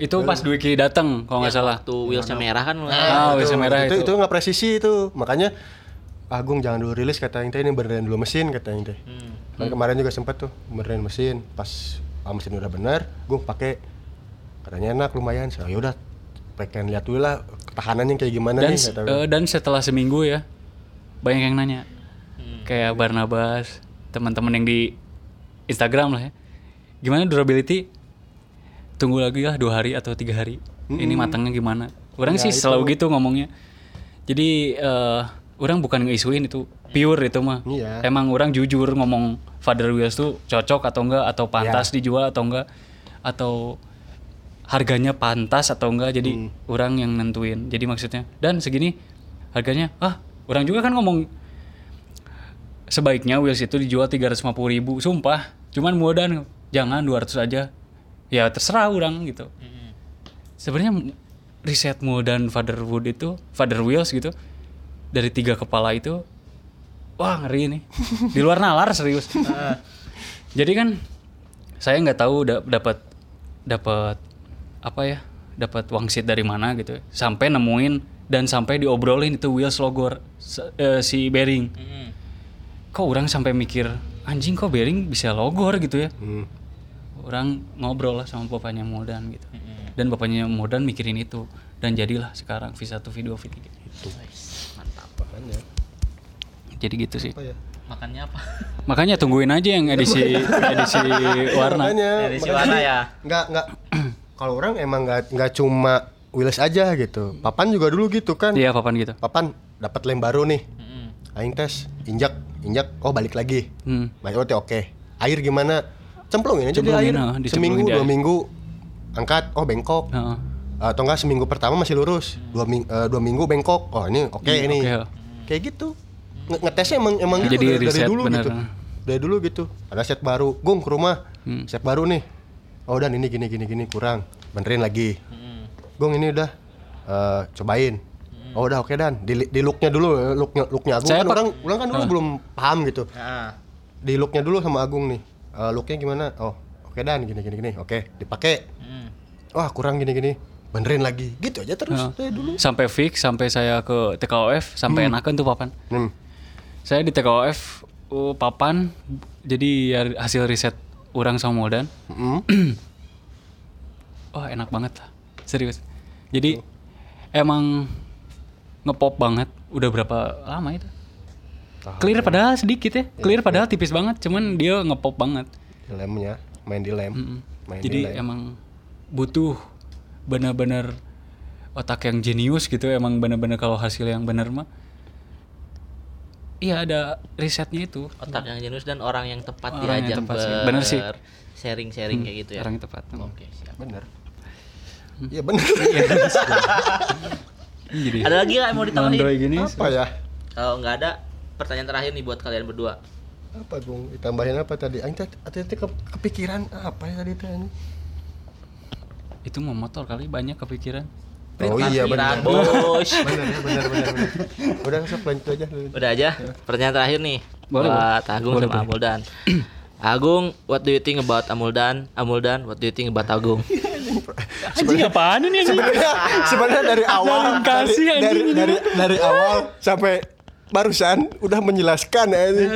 Itu pas Dwiki datang kalau nggak salah. Waktu wheelsnya merah kan Ah, itu, WC merah itu itu. nggak presisi itu. Makanya Agung jangan dulu rilis kata yang teh ini benerin dulu mesin kata yang teh. Hmm. Kan kemarin juga sempat tuh benerin mesin pas ah, mesin udah bener, gue pakai katanya enak lumayan. So, yaudah pengen lihat dulu lah ketahanannya kayak gimana Dan nih kata eh, dan setelah seminggu ya banyak yang nanya. Hmm. Kayak Barnabas, teman-teman yang di Instagram lah ya. Gimana durability? Tunggu lagi lah dua hari atau tiga hari. Ini matangnya gimana? Orang Ya, sih selalu gitu ngomongnya. Jadi eh orang bukan ngeisuin itu pure itu mah. Iya. Emang orang jujur ngomong Father Wheels tuh cocok atau enggak atau Iya. pantas dijual atau enggak atau harganya pantas atau enggak jadi Hmm. orang yang nentuin. Jadi maksudnya dan segini harganya ah orang juga kan ngomong sebaiknya wheels itu dijual 350.000 ribu sumpah cuman mudahan jangan 200 aja. Ya terserah orang gitu. Sebenarnya riset dan fatherwood itu father wheels gitu dari tiga kepala itu wah ngeri nih di luar nalar serius. Jadi kan saya nggak tahu da- dapat dapat apa ya dapat wangsit dari mana gitu. Sampai nemuin dan sampai diobrolin itu wheels logo se- eh, si bearing. Hmm. kok orang sampai mikir anjing kok bearing bisa logor gitu ya? Hmm. Orang ngobrol lah sama bapaknya Modan gitu dan bapaknya Modan mikirin itu dan jadilah sekarang V1 V2 V3 Mantap. jadi gitu sih Apa ya? Makannya apa? makanya tungguin aja yang edisi edisi warna Makanya, Dari si makanya warna ya. nggak nggak kalau orang emang nggak nggak cuma wheels aja gitu. Papan juga dulu gitu kan. iya papan gitu Papan dapat lem baru nih. Hmm. Aing tes, injak, injak, oh balik lagi. hmm. Baik, oke oke. Air gimana? Cemplungin aja di Cemplungin, air. ah, dicemplungin seminggu, di dua air. minggu, angkat, oh bengkok. Heeh. Atau enggak seminggu pertama masih lurus, dua, ming- eh, dua minggu bengkok. Oh ini oke Hmm, ini. oke. Kayak gitu. Nge- ngetesnya emang emang gitu Jadi dari, dari dulu bener. gitu. Dari dulu gitu. Ada set baru, gung ke rumah. Hmm. Set baru nih. Oh dan ini gini gini gini kurang. Benerin lagi. Hmm. Gung ini udah eh, cobain. Oh udah oke dan di, di looknya dulu looknya looknya Agung Saya kan orang orang kan dulu belum paham gitu Nah, di looknya dulu sama Agung nih Eh, looknya gimana? Oh oke dan gini gini gini. Oke dipakai. Hmm. wah kurang gini gini. Benerin lagi. Gitu aja terus Heeh. dari dulu. Sampai fix sampai saya ke TKOF sampai enakan tuh papan. Hmm. saya di TKOF uh, papan jadi ya hasil riset orang sama Modan. Hmm. wah enak banget. Lah serius. Jadi emang ngepop banget. Udah berapa lama itu clear padahal sedikit ya. Clear padahal tipis banget cuman dia ngepop banget. Di lemnya main di lem. Main di jadi lem. emang butuh benar-benar otak yang jenius gitu emang benar-benar kalau hasil yang benar mah iya ada risetnya itu. Otak yang jenius dan orang yang tepat Orang yang diajak tepat sih. ber- Bener sih. Sharing-sharing kayak gitu ya. orang yang tepat Oke, siap. bener Hmm. iya bener jadi Ada lagi nggak yang mau ditambahin? Apa ya? Kalau nggak ada, pertanyaan terakhir nih buat kalian berdua. apa Gung ditambahin apa tadi Aing tadi ke- kepikiran apa ya tadi teh itu mau motor kali banyak kepikiran oh iya Pikiran, bos. bener bener bener bener udah sok lanjut aja Udah aja. Pertanyaan terakhir nih Boleh, buat Agung Boleh, sama boleh. Amuldan. Agung, what do you think about Amuldan? Amuldan, what do you think about Agung? anjing apaan ini anjing? sebenarnya sebenarnya dari awal dari, dari, dari dari awal sampai barusan udah menjelaskan ya ini.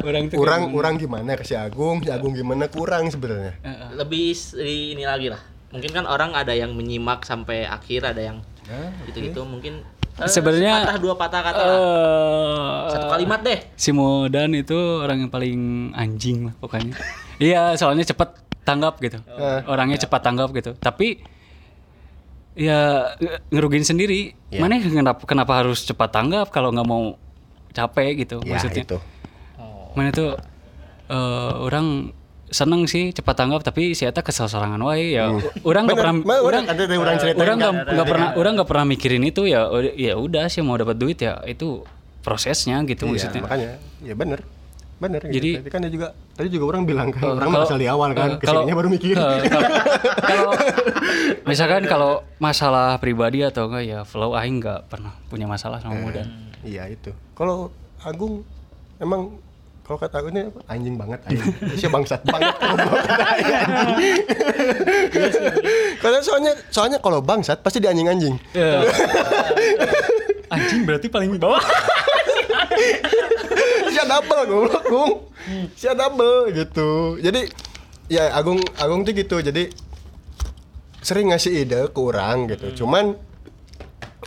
orang tuh Kurang kurang gimana? Ke si Agung, si Agung gimana? Kurang sebenarnya. Lebih s- di ini lagi lah. Mungkin kan orang ada yang menyimak sampai akhir, ada yang Nah, gitu-gitu. Mungkin eh, Sebenarnya, patah dua patah kata lah. Eh, Satu kalimat deh. si Modan itu orang yang paling anjing lah pokoknya. Iya soalnya cepat tanggap gitu. Orangnya cepat tanggap gitu. Tapi ya nge- ngerugin sendiri. Iya. mana kenapa kenapa harus cepat tanggap kalau nggak mau capek gitu ya maksudnya. itu. mana tuh eh, orang seneng sih cepat tanggap tapi si eta kesel sorangan wae ya. Orang nggak pernah mah, orang ada dari orang cerita orang nggak pernah orang nggak pernah mikirin itu ya udah- ya udah sih mau dapat duit ya itu prosesnya gitu Iya, maksudnya. makanya. Ya bener. Bener gitu. Jadi- tadi kan dia juga tadi juga orang bilang kan Eh, orang kalau- di awal kan eh, ke sininya baru mikir. eh, kalau, kalau misalkan kalau masalah pribadi atau enggak ya flow aing nggak pernah punya masalah sama Mudan iya itu kalau Agung emang kalau kata aku ini apa? anjing banget anjing Siapa bangsat banget kalau bawa kata anjing. Karena soalnya soalnya kalau bangsat pasti di anjing anjing anjing berarti paling bawah Sia double goblok Gung. Sia double gitu. Jadi ya Agung Agung tuh gitu. Jadi sering ngasih ide ke orang gitu. Cuman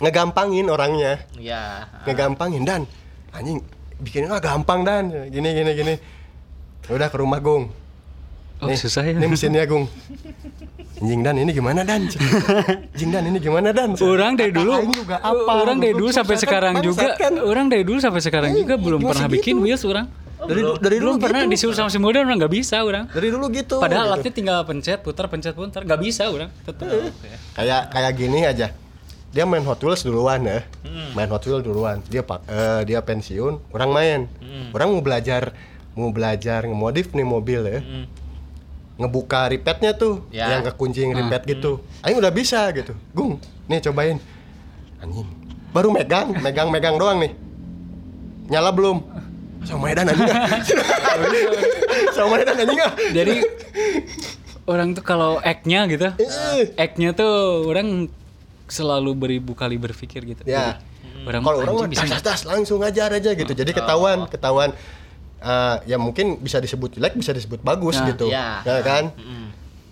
ngegampangin orangnya. Ya. Ngegampangin dan anjing bikinnya ah, gampang dan gini gini gini. Udah ke rumah Gung. oh susah ya Ini mesinnya Gung. Anjing dan ini gimana dan? Anjing dan ini gimana dan? orang dari dulu juga apa? orang dari dulu sampai sekarang juga kan. orang dari dulu sampai sekarang juga belum pernah gitu. bikin wheels orang Dari dari dulu pernah gitu. disuruh sama si Mudan orang nggak bisa orang Dari dulu gitu. padahal gitu. alatnya tinggal pencet putar pencet putar nggak bisa orang tetap kayak kayak gini aja dia main Hot Wheels duluan ya. Main Hot Wheels duluan. Dia pak eh, dia pensiun orang main. Orang mau belajar mau belajar ngemodif nih mobil ya. Ngebuka repadnya tuh Ya. yang kekuncing repad gitu. Aing udah bisa gitu. Gung nih cobain. Anjing. Baru megang megang megang doang nih. Nyala belum? Sama Medan anjing ah. sama Medan anjing ah. jadi orang tuh kalau act-nya gitu Eh. act-nya tuh orang selalu beribu kali berpikir gitu Ya. Jadi, orang Kalau orang bisa tas, tas, tas, langsung ajar aja gitu. Jadi ketahuan, ketahuan eh, ya mungkin bisa disebut jelek, bisa disebut bagus Nah, gitu. iya. Ya kan?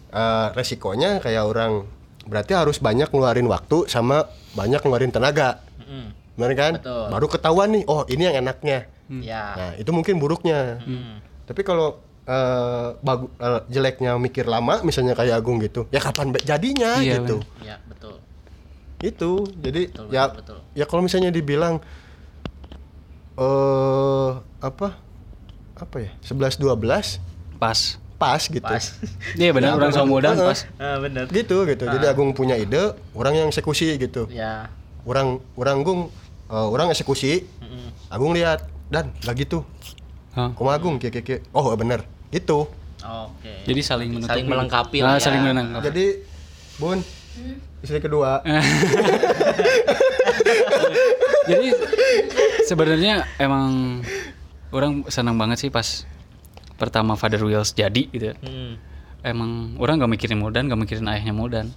Eh, resikonya kayak orang berarti harus banyak ngeluarin waktu sama banyak ngeluarin tenaga. Benar kan? Betul. Baru ketahuan nih, oh ini yang enaknya. Ya. Nah, itu mungkin buruknya. Tapi kalau eh, bagu- eh, jeleknya mikir lama misalnya kayak Agung gitu. Ya kapan be- jadinya Iya, gitu. Ya, betul. Itu jadi Betul, ya betul, betul. ya kalau misalnya dibilang eh apa apa ya 11 12 pas pas gitu Pas. iya benar Ya, orang sama benar. Mudan pas Ah, bener. gitu gitu jadi Agung punya ide orang yang eksekusi gitu Ya. orang orang Agung eh, orang eksekusi Mm-mm. Agung lihat dan gak gitu Hah. Kuma Agung kiki kiki oh bener gitu Oke. jadi saling menutup saling melengkapi ah, lah ya. saling melengkapi jadi Bun istri kedua. Jadi sebenarnya emang orang senang banget sih pas pertama Father Wheels jadi gitu ya. Hmm. emang orang nggak mikirin Modan nggak mikirin ayahnya Modan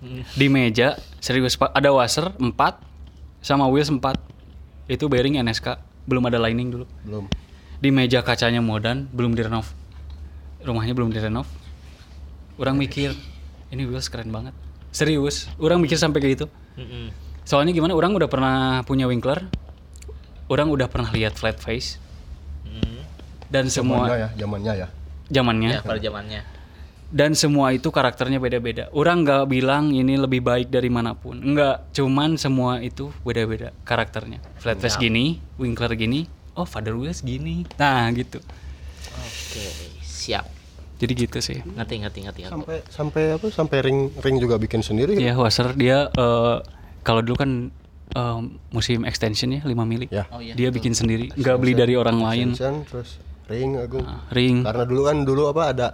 Hmm. di meja serius ada washer 4 sama wheels 4 itu bearing NSK belum ada lining dulu. Belum. Di meja kacanya Modan belum direnov. Rumahnya belum direnov. Orang mikir ini wheels keren banget serius orang mikir sampai kayak gitu Mm-mm. soalnya gimana orang udah pernah punya winkler orang udah pernah lihat flat face Hmm. dan zamannya semua ya zamannya ya zamannya Ya, pada zamannya. dan semua itu karakternya beda-beda. Orang nggak bilang ini lebih baik dari mana pun. Enggak, cuman semua itu beda-beda karakternya. Flat face Ya. gini, Winkler gini, oh Father Wheels gini. Nah, gitu. Oke, siap. Jadi gitu sih. Ngerti, ngerti, ngerti. sampai sampai apa sampai ring ring juga bikin sendiri Ya, Wasser dia eh, kalau dulu kan eh, musim extension ya 5 mili. Ya. Oh iya. Dia bikin sendiri, nggak beli dari orang lain. Extension, terus ring Agung Nah, ring. karena dulu kan dulu apa ada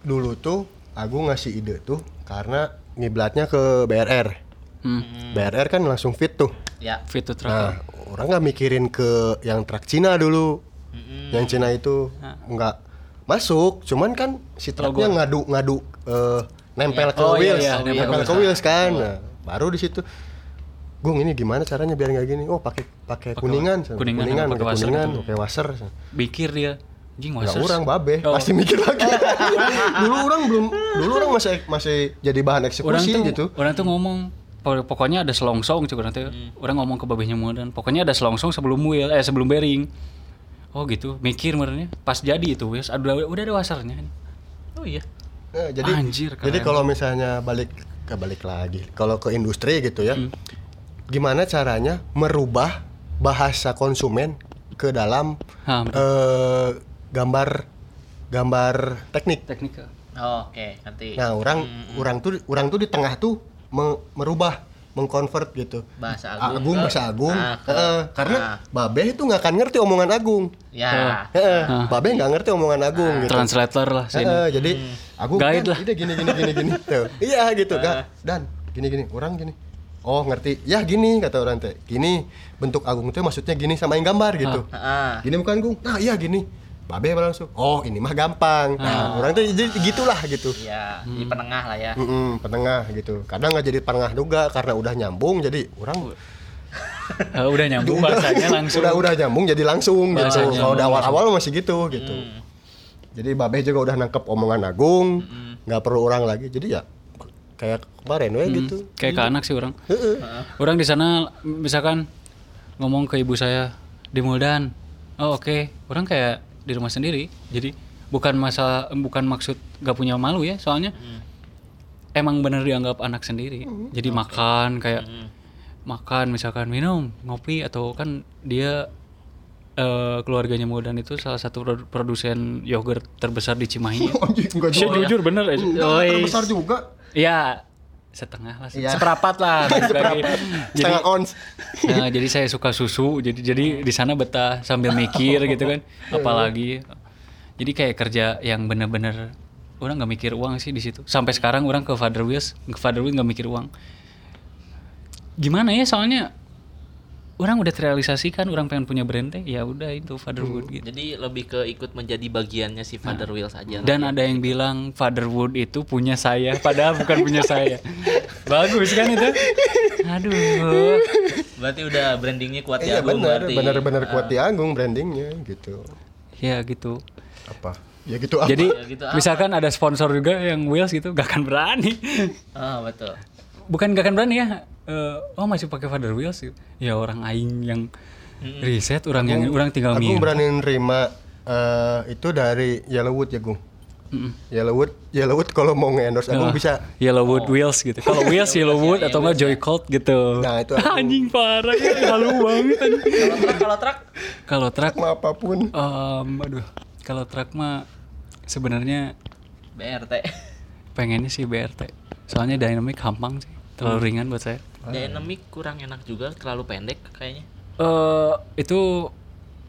dulu tuh Agung ngasih ide tuh karena ngiblatnya ke BRR Hmm. BRR kan langsung fit tuh Ya. Fit to truck. nah orang nggak mikirin ke yang truk Cina dulu Mm-mm. yang Cina itu nggak masuk cuman kan si truknya ngadu ngadu eh, nempel ke Oh, iya, wheels iya, nempel nempel ke ke wheels kan Nah, baru di situ Gung ini gimana caranya biar nggak gini oh pakai pakai kuningan kuningan, kuningan pakai kuningan gitu. pakai washer Mikir dia. Anjing Nggak Wasser. orang babe, Oh. pasti mikir lagi. dulu orang belum, dulu orang masih masih jadi bahan orang eksekusi tuh gitu. orang tuh ngomong "Pok- pokoknya ada selongsong cuy orang tuh orang ngomong ke babehnya Modan pokoknya ada selongsong sebelum wheel eh sebelum bearing oh gitu mikir merenya pas jadi itu wheels udah udah ada wasarnya Oh iya. Nah, jadi Anjir, keren. jadi kalau misalnya balik ke balik lagi, kalau ke industri gitu ya, Hmm. gimana caranya merubah bahasa konsumen ke dalam eh gambar gambar teknik. teknik Oh, Oke, nanti Nah, orang Hmm, orang tuh orang tuh di tengah tuh me- merubah mengkonvert gitu. bahasa Agung, Agung. ke- bahasa Agung. Ah, ke- Heeh, karena Babe itu nggak akan ngerti omongan Agung. ya. Heeh, Babe nggak ngerti omongan Agung gitu. translator lah sini Heeh, jadi Agung Guide kan, lah. ide gini gini gini gini. Tuh. Iya gitu, Kak. Dan gini gini, orang gini. Oh, ngerti. Ya gini kata orang teh. Gini bentuk Agung teh maksudnya gini samain gambar gitu. Ah, Gini bukan Gung. Nah, iya gini. Babe langsung. Oh, ini mah gampang. Nah, orang tuh jadi gitulah gitu. ya, di penengah lah ya. Mm-mm, penengah gitu. Kadang nggak jadi penengah juga karena udah nyambung jadi orang Eh, udah nyambung bahasanya langsung udah udah nyambung jadi langsung gitu. Bahasanya Kalau udah awal-awal masih gitu gitu. Hmm. Jadi Babe juga udah nangkep omongan Agung, nggak perlu orang lagi. Jadi ya kayak kemarin we gitu. kayak ke anak sih orang orang di sana misalkan ngomong ke ibu saya di Muldan oh oke orang kayak di rumah sendiri. Jadi bukan masa bukan maksud gak punya malu ya soalnya emang bener dianggap anak sendiri. Jadi makan kayak makan misalkan minum ngopi atau kan dia eh, keluarganya Muldan itu salah satu produ- produsen yogurt terbesar di Cimahi Anjing enggak Saya jujur bener aja. Terbesar juga. Iya, setengah lah, Iya. seperempat lah. bagi- jadi, Setengah ons. nah, jadi saya suka susu, jadi jadi di sana betah sambil mikir gitu kan, apalagi. Jadi kayak kerja yang bener-bener orang nggak mikir uang sih di situ. Sampai sekarang orang ke Father Wheels, ke Father Wheels nggak mikir uang. Gimana ya soalnya orang udah terrealisasikan orang pengen punya brand teh, ya udah itu Fatherwood gitu. Jadi lebih ke ikut menjadi bagiannya si Father Wheels aja. Dan ada yang bilang Fatherwood itu punya saya, padahal bukan punya saya. Bagus kan itu? Aduh. Berarti udah brandingnya kuat Iya ya Agung benar, berarti. benar-benar kuat di Agung brandingnya gitu. Ya gitu. Apa? Ya gitu apa? Jadi Ya gitu apa? misalkan ada sponsor juga yang Wheels gitu, gak akan berani. Ah, betul. Bukan gak akan berani ya. eh, oh masih pakai Father Wheels. Ya orang aing yang riset, orang yang orang tinggal Agung mirip. berani nerima eh, itu dari Yellowwood ya, Gung. Mm-mm. Yellowwood, Yellowwood kalau mau nge-endorse Agung Oh, bisa. Yellowwood Wheels gitu. Kalau Wheels Yellowwood atau enggak Joy Colt gitu. Nah, itu aku. anjing parah ya, halu banget anjing. Kalau truk, kalau truk Kalau apa pun. em, aduh, kalau truk mah sebenarnya BRT. pengennya sih BRT. Soalnya dynamic gampang sih. Terlalu ringan buat saya. Dynamic kurang enak juga, terlalu pendek kayaknya. eh itu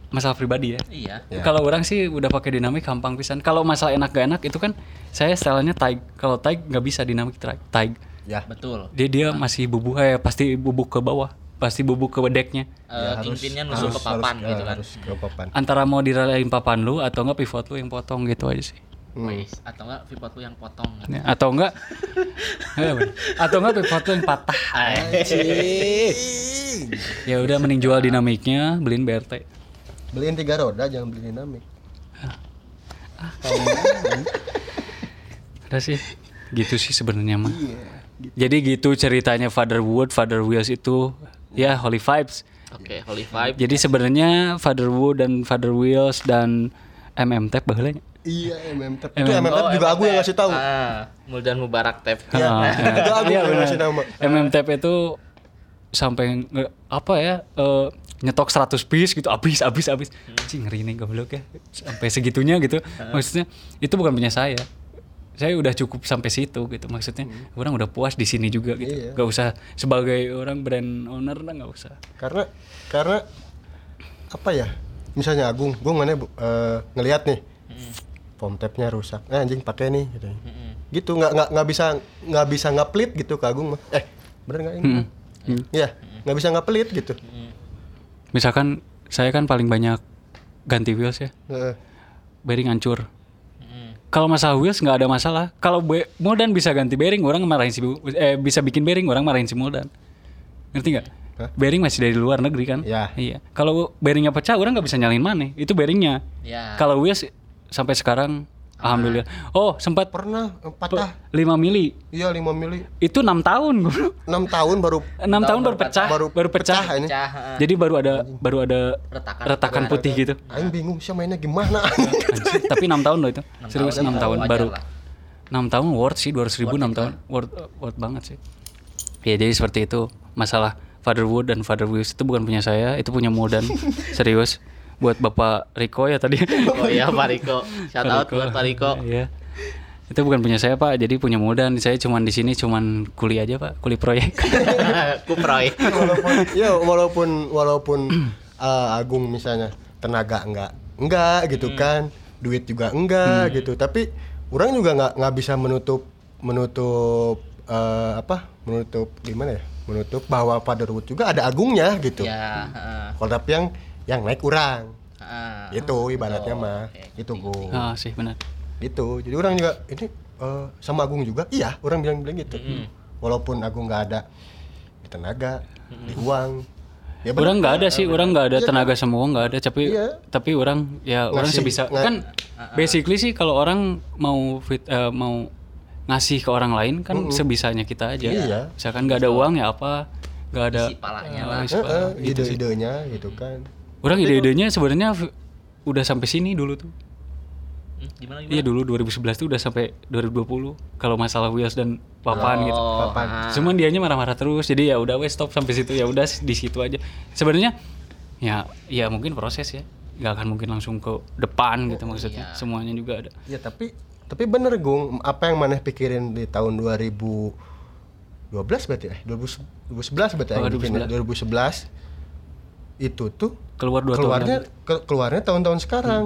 masalah pribadi ya. Iya. Ya. Kalau orang sih udah pakai dinamik gampang pisan. Kalau masalah enak gak enak itu kan saya stylenya Taig. Kalau Taig nggak bisa dinamik Taig. Taig. Ya. Betul. Dia dia masih bubuk eh pasti bubuk ke bawah. Pasti bubuk ke decknya. Eh, kingpinnya nusuk ke papan harus, gitu ya, kan. Harus ke papan. Antara mau diralain papan lu atau enggak pivot lu yang potong gitu aja sih. Wis, atau enggak pivot lu yang potong. Ya, atau enggak atau enggak pivot lu yang patah. Ya udah mending jual dinamiknya, beliin BRT. Beliin tiga roda jangan beli dinamik. Udah sih. Gitu sih sebenarnya mah. Jadi gitu ceritanya Father Wood, Father Wheels itu ya Holy Vibes. Oke, Holy Vibe. Jadi sebenarnya Father Wood dan Father Wheels dan MM Tap baheula nya. Iya, MMTap. MM. Itu MMTap Oh, juga aku yang ngasih tahu. Ah, Muldan Mubarak Tap. Iya. Ah, Itu aku iya yang benar. ngasih nama. MM Tap itu sampai nge- apa ya eh, nyetok 100 piece gitu habis habis habis. Cing ngeri nih goblok ya. Sampai segitunya gitu. Maksudnya itu bukan punya saya. Saya udah cukup sampai situ gitu maksudnya. Orang udah puas di sini juga gitu. Iya. Gak usah sebagai orang brand owner lah nggak usah. Karena karena apa ya? Misalnya Agung, gue mana bu- eh, ngelihat nih, pom tapnya rusak. Eh, anjing pakai nih, gitu. Gitu nggak nggak nggak bisa nggak bisa nggak pelit gitu ke Agung mah. Eh, bener nggak ini? Hmm. Iya, nggak bisa nggak pelit gitu. Misalkan saya kan paling banyak ganti wheels ya. Heeh. bearing hancur. Kalau masalah wheels nggak ada masalah. Kalau Muldan bisa ganti bearing, orang marahin si Bu- eh bisa bikin bearing, orang marahin si Muldan. Ngerti nggak? Bearing masih dari luar negeri kan? Ya. Iya. Kalau bearingnya pecah, orang nggak bisa nyalain mana. Itu bearingnya. Ya. Kalau wheels sampai sekarang, alhamdulillah. Oh sempat Pernah eh, patah. 5 mili. Iya 5 mili. Itu enam tahun, 6 tahun baru 6 tahun baru pecah, baru baru pecah. pecah ini. Pecah, ah. Jadi baru ada baru ada Retakan. retakan putih gitu. Aing bingung sih mainnya gimana. Tapi enam tahun loh itu. Enam Serius tahun, enam tahun lah. baru. 6 tahun worth sih 200 ribu 6 tahun worth worth banget sih. Ya jadi seperti itu masalah Fatherwood dan Father Wheels itu bukan punya saya, itu punya Muldan. Serius. Buat Bapak Riko ya tadi. Oh iya Pak Riko. Shout out buat Pak Riko. Iya. Itu bukan punya saya Pak, jadi punya Muldan. Saya cuman di sini cuman kuli aja Pak, kuli proyek. Kuproy. walaupun ya walaupun walaupun eh, Agung misalnya tenaga enggak enggak gitu kan duit juga enggak gitu tapi orang juga nggak nggak bisa menutup menutup eh, apa menutup gimana ya menutup bahwa Fatherhood juga ada Agungnya gitu Ya, heeh. kalau tapi yang yang naik kurang. Heeh. itu ibaratnya mah. itu Gung ah, sih benar. itu jadi orang juga ini eh, sama Agung juga? Iya orang bilang bilang gitu. Walaupun Agung nggak ada di tenaga di uang. Ya bener. Orang nggak ada sih, orang nggak ada tenaga semua nggak ada, tapi Iya. tapi orang ya orang Ngasih, sebisa nga- kan basically sih kalau orang mau fit eh, mau ngasih ke orang lain kan sebisanya kita aja. Iya. Misalkan nggak ada uang ya apa, nggak ada Isi palanya Ah, lah. isi pala, eh, gitu sih. ide-idenya gitu kan Orang ide-idenya sebenarnya udah sampai sini dulu tuh. Hmm, Gimana Iya gimana? dulu 2011 tuh udah sampai 2020 kalau masalah Wheels dan Papan gitu. Oh, Papan. ah. Cuman dianya marah-marah terus. Jadi ya udah wes stop sampai situ ya udah di situ aja. Sebenarnya ya ya mungkin proses ya. nggak akan mungkin langsung ke depan gitu maksudnya. Semuanya juga ada. ya tapi tapi bener Gung apa yang maneh pikirin di tahun 2012 berarti eh 2000 2011 berarti Oh, yang bikin ya? 2011 itu tuh Keluar dua tahun keluarnya ke- keluarnya tahun-tahun sekarang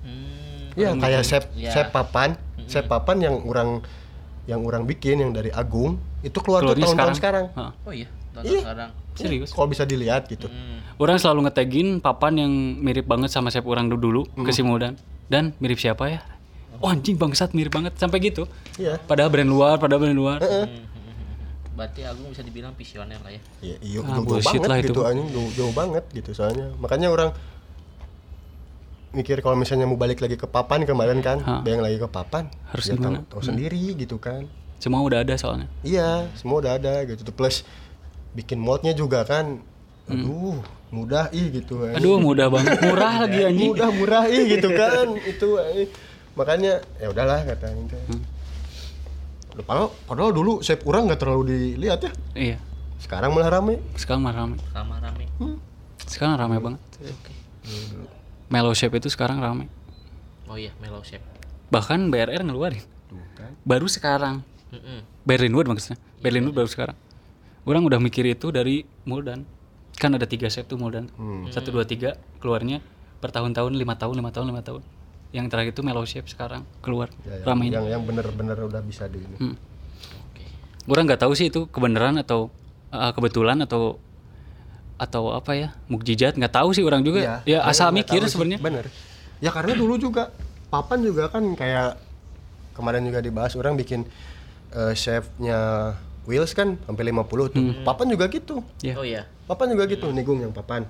Hmm. Iya kayak sep Ya. sep papan, sep papan yang orang yang orang bikin yang dari Agung itu keluar tuh tahun-tahun sekarang. Hah. Oh iya, tahun Iya. sekarang. Serius. Kalau bisa dilihat gitu. Hmm. Orang selalu ngetegin papan yang mirip banget sama Sep orang dulu ke si Muldan. Dan mirip siapa ya? Oh anjing bangsat mirip banget sampai gitu. Iya. Padahal brand luar, padahal brand luar. Berarti Agung bisa dibilang visioner lah ya. Iya, iya Ah, jauh, banget lah itu. gitu anjing, jauh, jauh banget gitu soalnya. Makanya orang mikir kalau misalnya mau balik lagi ke papan kemarin kan, Ha. bayang lagi ke papan, Harus ya gimana? tahu, tahu sendiri gitu kan. Semua udah ada soalnya. Iya, semua udah ada gitu. Plus bikin moldnya juga kan, Hmm. aduh mudah ih gitu. anjing. Aduh mudah banget, murah lagi anjing. mudah murah ih gitu kan itu eh. makanya ya udahlah kata itu Hmm. Padahal padahal dulu shape orang nggak terlalu dilihat ya Iya. sekarang malah rame Sekarang mah rame. Sama rame. Sekarang rame banget. Oke. Mellow Shape itu sekarang rame. Oh iya, Mellow Shape. Bahkan BRR ngeluarin. kan. Baru sekarang. Mm-mm. Berlin Wood maksudnya. Berlin Wood baru sekarang. Orang udah mikir itu dari Muldan. Kan ada tiga shape tuh Muldan. Satu dua tiga keluarnya per tahun-tahun lima tahun lima tahun lima tahun. Yang terakhir itu Mellow Shape sekarang keluar Ya, ramai. yang yang bener-bener udah bisa di ini. Hmm. Orang nggak tahu sih itu kebenaran atau uh, kebetulan atau atau apa ya mukjizat nggak tahu sih orang juga ya bener, asal mikir sebenarnya bener ya karena dulu juga papan juga kan kayak kemarin juga dibahas orang bikin eh, chefnya Wheels kan sampai 50 tuh papan juga gitu Ya. Oh iya. Papan juga gitu, nih Gung yang papan.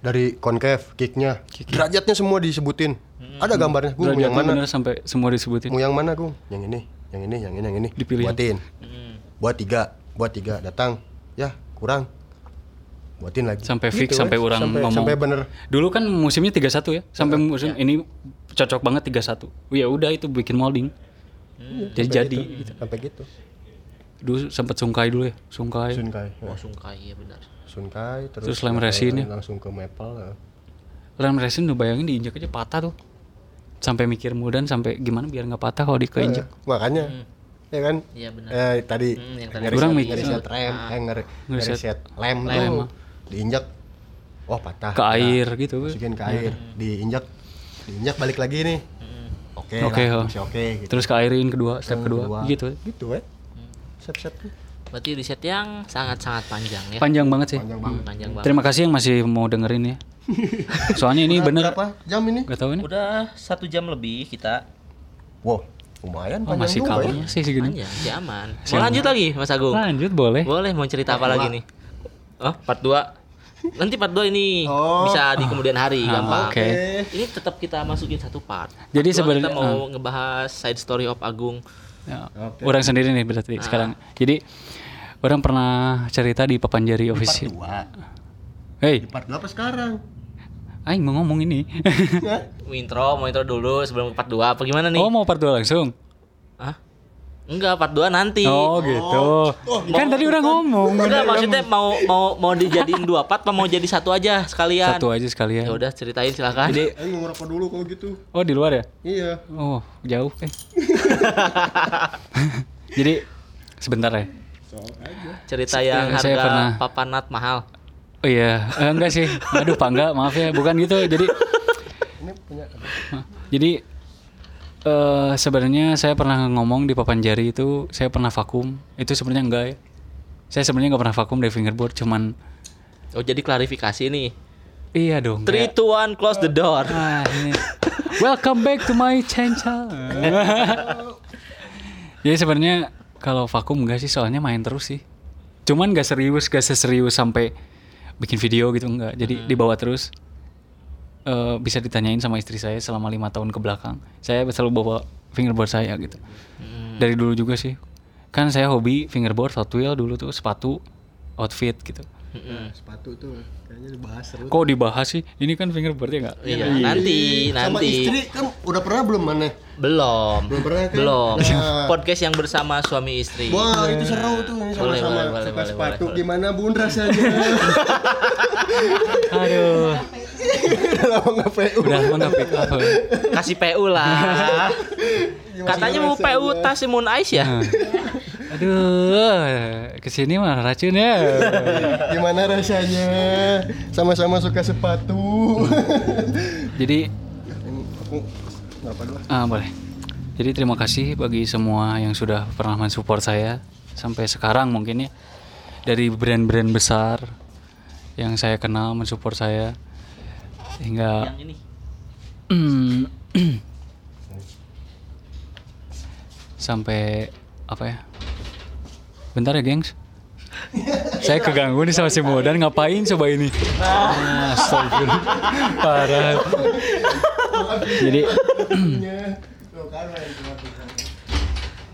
Dari concave, kicknya, derajatnya semua disebutin. Ada gambarnya, Gung mau yang mana? bener sampai semua disebutin Mau yang mana, Gung? Yang ini, yang ini, yang ini, yang ini. Dipilih. Buatin. Hmm. Buat tiga, buat tiga, datang. Ya, kurang. Buatin lagi. Sampai fix, Gitu, sampai orang sampai, ngomong. Sampai bener. Dulu kan musimnya 31 ya, sampai musim ini cocok banget 31. Ya udah itu bikin molding. Jadi jadi gitu. Sampai gitu. Dulu sempat sungkai dulu ya, sungkai. Sunkai. Oh, Sungkai ya benar. Sunkai, terus, Terus lem resin ya. Langsung ke maple. ya. Lem resin lu bayangin diinjak aja patah tuh. Sampai mikir mudan sampai gimana biar nggak patah kalau dikeinjak. Eh, makanya. Ya kan? Iya benar. Eh tadi Hmm, yang tadi ngeriset, Orang mikir. ngeriset rem, eh ngeri, Ngeriset. lem, Lem. tuh diinjak, wah patah. Ke air gitu. Masukin ke air, diinjak, diinjak balik lagi nih. Oke, Oke, lah, oh. masih oke. Gitu. Terus ke airin kedua, step kedua, gitu. Gitu ya. Set-set tuh. Berarti riset yang sangat-sangat panjang ya. Panjang banget sih. Panjang banget. Panjang banget. Terima kasih yang masih mau dengerin ya. Soalnya ini Udah bener Berapa jam ini? Gak tahu ini. Udah satu jam lebih kita. Wow, lumayan Oh, panjang masih juga ya. sih segini. Panjang, sih aman. Mau lanjut lagi Mas Agung? Lanjut boleh. Boleh mau cerita apa lagi nih? Oh, part 2. Nanti part 2 ini Oh. bisa di kemudian hari Ah, gampang. oke. Ini tetap kita masukin satu part. Jadi Part dua sebenarnya- kita mau ngebahas side story of Agung. Ya, Orang sendiri nih berarti sekarang. Jadi orang pernah cerita di Papanjari Part Official. dua. Hey, Di part dua apa sekarang? aing mau ngomong ini. Mau intro, mau intro dulu sebelum ke part 2 apa gimana nih? oh, mau part 2 langsung? Hah? Enggak, part 2 nanti. Oh gitu. kan tadi udah ngomong. Enggak, maksudnya mau mau mau dijadiin dua part apa mau jadi satu aja sekalian? Satu aja Ya sekalian. udah ceritain silakan. Jadi Ayo mau ngerokok dulu kalau gitu. oh di luar ya? Iya. Oh jauh eh. Jadi sebentar ya. Cerita yang Saya harga pernah- papanat mahal. Oh iya, eh, enggak sih. Aduh, Pak enggak, maaf ya. Bukan gitu. Jadi Ini punya jadi eh sebenarnya saya pernah ngomong di papan jari itu saya pernah vakum. Itu sebenarnya enggak ya. Saya sebenarnya nggak pernah vakum dari fingerboard, cuman Oh, jadi klarifikasi nih. iya dong. 3 kayak- 2 1 close the door. Ah, ini. Welcome back to my channel. Jadi sebenarnya kalau vakum enggak sih soalnya main terus sih. Cuman gak serius, gak seserius sampai bikin video gitu enggak. Jadi dibawa terus. Eh, bisa ditanyain sama istri saya selama lima tahun ke belakang. Saya selalu bawa fingerboard saya gitu. Dari dulu juga sih. Kan saya hobi fingerboard, Hot Wheel dulu tuh sepatu, outfit gitu. Nah, sepatu tuh kayaknya dibahas seru. Kok dibahas sih? Ini kan fingerboardnya enggak? Iya, nanti, Sama nanti. istri kan udah pernah belum mana? Belum. Belum pernah kan? Belum. Nah. Podcast yang bersama suami istri. Wah itu seru tuh sama-sama boleh, boleh, suka boleh, sepatu. boleh. Gimana bun rasanya? Aduh, Udah lama nggak PU. udah mana pick up. Kasih PU lah. Katanya mau PU tas Moon Ice ya? Aduh, ke sini mah racun ya. Gimana rasanya? Sama-sama suka sepatu. Jadi, Ah boleh. Jadi terima kasih bagi semua yang sudah pernah mensupport saya sampai sekarang mungkin ya. Dari brand-brand besar yang saya kenal mensupport saya hingga Yang ini. Hmm. sampai apa ya? Bentar ya, gengs. Saya keganggu nih sama si Modan ngapain coba ini? Astagfirullah. Parah. Jadi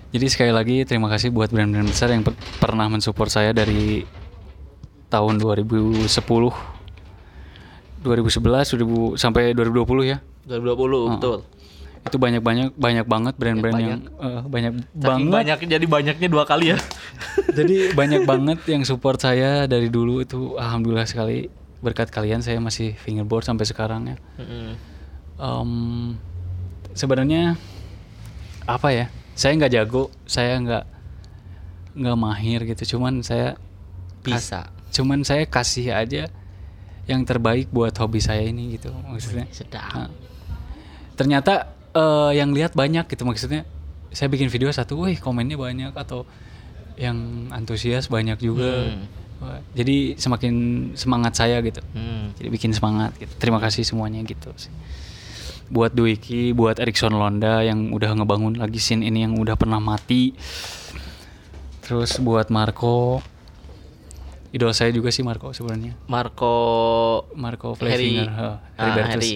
Jadi sekali lagi terima kasih buat brand-brand besar yang per- pernah mensupport saya dari tahun 2010 2011 2000 sampai 2020 ya. 2020 betul. Itu banyak-banyak banyak banget brand-brand yang eh, banyak Saking banget. banyak jadi banyaknya dua kali ya. Jadi banyak banget yang support saya dari dulu itu alhamdulillah sekali berkat kalian saya masih fingerboard sampai sekarang ya. Mm-mm. Em, sebenarnya apa ya? Saya nggak jago, saya nggak nggak mahir gitu. Cuman saya Bisa. cuman saya kasih aja yang terbaik buat hobi saya ini gitu maksudnya. Sedap. Nah, ternyata eh, yang lihat banyak gitu maksudnya. Saya bikin video satu, wih komennya banyak atau yang antusias banyak juga. Hmm. Jadi semakin semangat saya gitu. Hmm. Jadi bikin semangat gitu. Terima kasih semuanya gitu sih. Buat Dwiki, buat Erikson Londa yang udah ngebangun lagi scene ini yang udah pernah mati. Terus buat Marco. Idol saya juga sih Marco sebenarnya. Marco Marco Harry. Flevinger, ha, Ah, Bertus. Harry.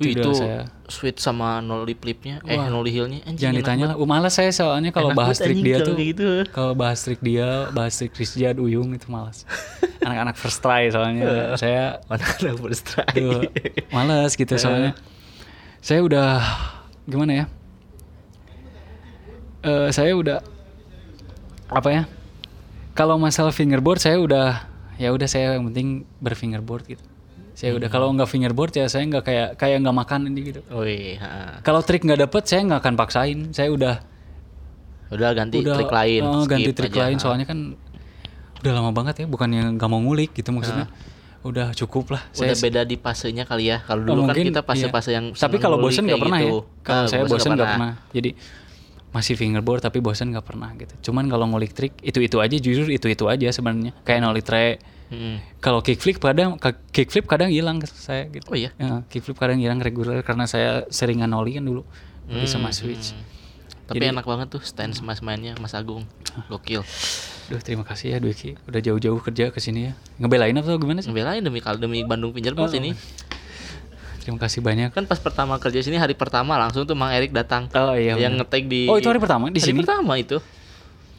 Itu, itu saya. sweet sama nolly flipnya, eh nolly hillnya. Anjing, Jangan ditanya lah. Uh, malas saya soalnya kalau bahas trik dia tuh. gitu. Kalau bahas trik dia, bahas trik Rizjad, Uyung itu malas. Anak-anak first try soalnya saya Mana ada first try. Males gitu soalnya. Saya udah gimana ya? Eh saya udah apa ya? Kalau masalah fingerboard saya udah ya udah saya yang penting berfingerboard gitu. Saya udah kalau nggak fingerboard ya saya nggak kayak kayak nggak makan ini gitu. Wih, ha. Kalau trik nggak dapet saya nggak akan paksain. Saya udah udah ganti udah trik lain. eh, ganti trik aja, lain soalnya kan udah lama banget ya bukan yang nggak mau ngulik gitu maksudnya. Udah cukup lah. Udah beda di fasenya kali ya. Kalau Oh, dulu kan mungkin, kita fase-fase iya. yang tapi kalau bosen nggak pernah gitu. ya kalau Ah, saya bosen nggak pernah jadi masih fingerboard tapi bosen nggak pernah gitu cuman kalau ngulik trik itu itu aja jujur itu itu aja sebenarnya kayak nollie tray Mm-mm. kalau kickflip kadang ka- kickflip kadang hilang saya gitu Oh iya? ya, kickflip kadang hilang reguler karena saya seringan nollie kan dulu Nollie sama Hmm, switch Tapi Jadi- enak banget tuh stance mas mainnya Mas Agung. Gokil. Duh terima kasih ya Dwiki udah jauh-jauh kerja ke sini ya ngebelain apa gimana sih Ngebelain demi demi Bandung Fingerboard Oh. ini. terima kasih banyak Kan pas pertama kerja sini hari pertama langsung tuh Mang Erik datang. oh iya yang ngetek di oh itu hari pertama di hari sini pertama itu.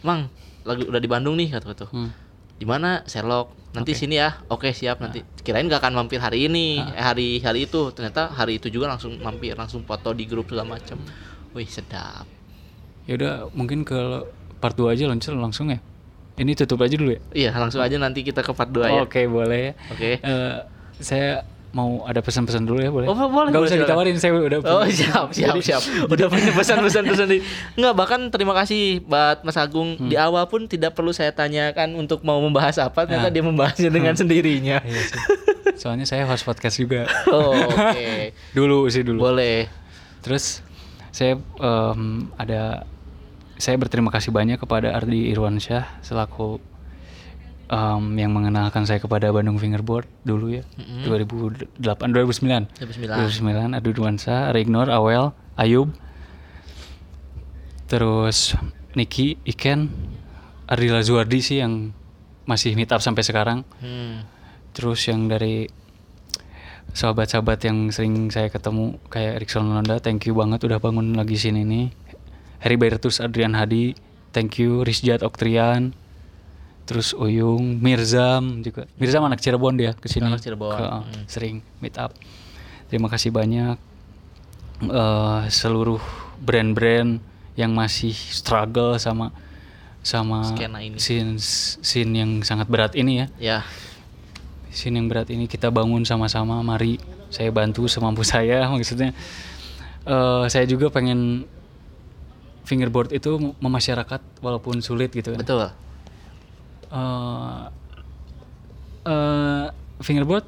Mang, lagi udah di Bandung nih kata tuh. Hmm. Di mana Sherlock? Nanti sini ya. Oke, siap nanti. Kirain gak akan mampir hari ini, eh, hari hari itu. Ternyata hari itu juga langsung mampir, langsung foto di grup segala macam. Wih, sedap. Ya udah mungkin ke part 2 aja loncer langsung ya. Ini tutup aja dulu ya. Iya, langsung aja nanti kita ke part 2 ya. Oke, boleh ya. Oke. Eh, saya mau ada pesan-pesan dulu ya boleh? Oh, boleh, Gak boleh, usah ditawarin saya udah. Oh punya. siap siap Jadi- siap udah punya pesan-pesan pesan nih nggak bahkan terima kasih buat Mas Agung Hmm. di awal pun tidak perlu saya tanyakan untuk mau membahas apa ternyata Nah. dia membahasnya dengan sendirinya Iya sih. Soalnya saya host podcast juga. oh, oke dulu sih dulu. boleh Terus saya em, ada saya berterima kasih banyak kepada Ardi Irwansyah selaku em, yang mengenalkan saya kepada Bandung Fingerboard dulu ya. 2008 2009. 2009 2009 Ardi Irwansyah, Rignor, Awel, Ayub. Terus Niki, Iken, Ardila Zuardi sih yang masih meet up sampai sekarang. hmm. Terus yang dari sahabat-sahabat yang sering saya ketemu kayak Erikson Nonda, thank you banget udah bangun lagi sini nih. Harry Bertus Adrian Hadi, thank you Rizjat Oktrian. Terus Uyung, Mirzam juga. Mirzam anak Cirebon dia ke sini. Anak Cirebon, Ke- hmm. Sering meet up. Terima kasih banyak eh seluruh brand-brand yang masih struggle sama sama Skena ini. scene scene yang sangat berat ini ya ya scene yang berat ini kita bangun sama-sama mari saya bantu semampu saya maksudnya eh saya juga pengen fingerboard itu memasyarakat walaupun sulit gitu kan. Betul. Eh, eh, fingerboard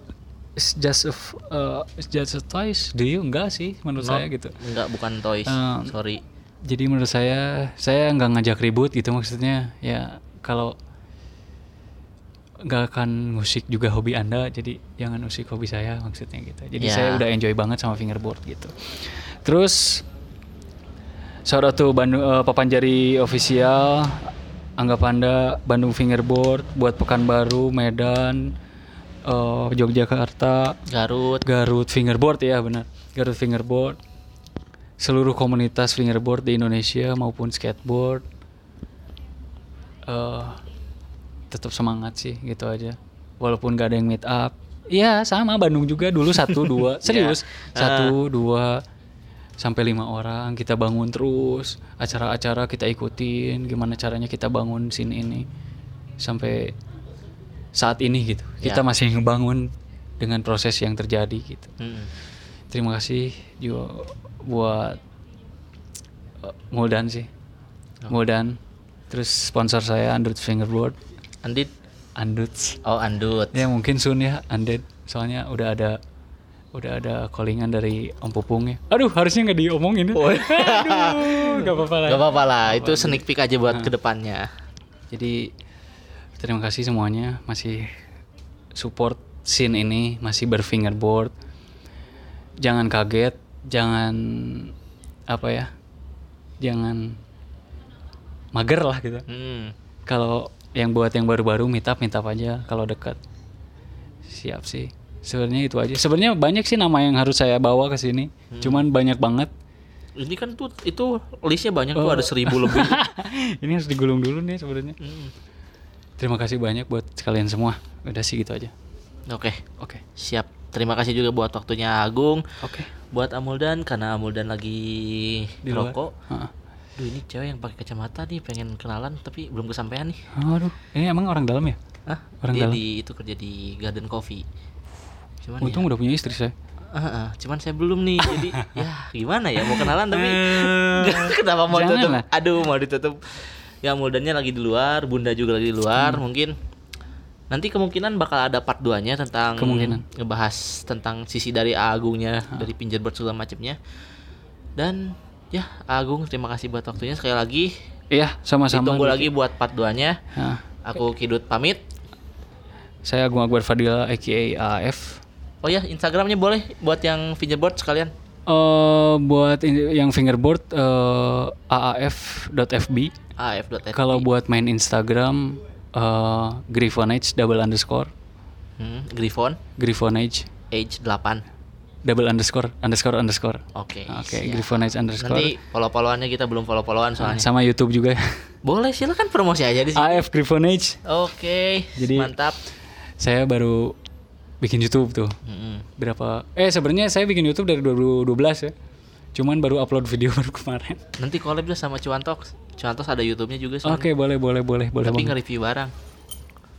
is just a eh, is just a toys. Do you? Enggak sih menurut No, saya gitu. Enggak bukan toys. Eh, sorry. jadi menurut saya saya nggak ngajak ribut gitu maksudnya. Ya kalau nggak akan musik juga hobi anda jadi jangan musik hobi saya maksudnya gitu. Jadi Ya. saya udah enjoy banget sama fingerboard gitu. Terus shout out to Bandung eh, Papanjari official anggap anda Bandung fingerboard buat Pekanbaru Medan eh, Yogyakarta. Garut. Garut fingerboard ya benar. Garut fingerboard. Seluruh komunitas fingerboard di Indonesia maupun skateboard eh tetap semangat sih gitu aja. Walaupun gak ada yang meet up. Iya sama Bandung juga dulu satu dua. Serius. Ya. satu dua sampai lima orang kita bangun terus acara-acara kita ikutin gimana caranya kita bangun scene ini. Sampai saat ini gitu kita Ya. masih ngebangun dengan proses yang terjadi gitu. Hmm. terima kasih juga buat eh, Muldan sih. Muldan terus sponsor saya Android Fingerboard. Andit? Anduts oh Andut. Ya mungkin soon ya Android soalnya udah ada udah ada callingan dari Om Pupung ya aduh harusnya nggak diomongin ya. aduh nggak apa-apa lah Gak apa-apa lah, itu sneak peek aja buat ke depannya. Jadi terima kasih semuanya masih support scene ini, masih berfingerboard. Jangan kaget, jangan apa ya? Jangan mager lah gitu. Hmm. Kalau yang buat yang baru-baru meet up, meet up aja kalau dekat. Siap sih. Sebenarnya itu aja. Sebenarnya banyak sih nama yang harus saya bawa ke sini. Cuman banyak banget. Ini kan tuh itu listnya banyak tuh Oh. ada seribu lebih. ini harus digulung dulu nih sebenarnya. Hmm. Terima kasih banyak buat kalian semua. Udah sih gitu aja. Oke, Oke. siap. Terima kasih juga buat waktunya Agung, Oke. buat Amuldan karena Amuldan lagi Di rokok. Heeh. Duh ini cewek yang pakai kacamata nih pengen kenalan tapi belum kesampaian nih. Aduh, ini emang orang dalam ya? Hah? Orang Dia dalam. di itu kerja di Garden Coffee. Cuman Untung udah punya istri saya. ya, ah, ah, cuman saya belum nih. Jadi ya gimana ya mau kenalan tapi Eh, kenapa mau jangan ditutup? lah. Aduh mau ditutup. Ya Muldannya lagi di luar, Bunda juga lagi di luar, Hmm. mungkin nanti kemungkinan bakal ada part 2-nya tentang Kemungkinan. ngebahas tentang sisi dari Agungnya, dari Pinjerboard segala macamnya. Dan ya Agung terima kasih buat waktunya sekali lagi. Iya, sama-sama. Ditunggu lagi buat part 2-nya. Nah, Aku Kidut pamit. saya Agung Akbar Fadila aka AF. Oh ya, Instagramnya boleh buat yang Pinjerboard sekalian. Eh buat yang fingerboard eh, aaf.fb. af.fb. Kalau buat main Instagram eh Griffonage double underscore Hmm, Griffon Griffonage age 8. double underscore underscore underscore. Oke. Oke, siap. Griffonage underscore. Nanti follow-followannya kita belum follow-followan soalnya. sama YouTube juga. Boleh silakan promosi aja di sini. AF Griffonage. Oke. Jadi- mantap. Saya baru bikin YouTube tuh. Mm-mm. berapa eh sebenarnya saya bikin YouTube dari 2012 ya Cuman baru upload video baru kemarin. Nanti collab lah sama Cuantox. Cuantox ada YouTube-nya juga soalnya. Oke, boleh boleh boleh boleh Tapi nge-review barang.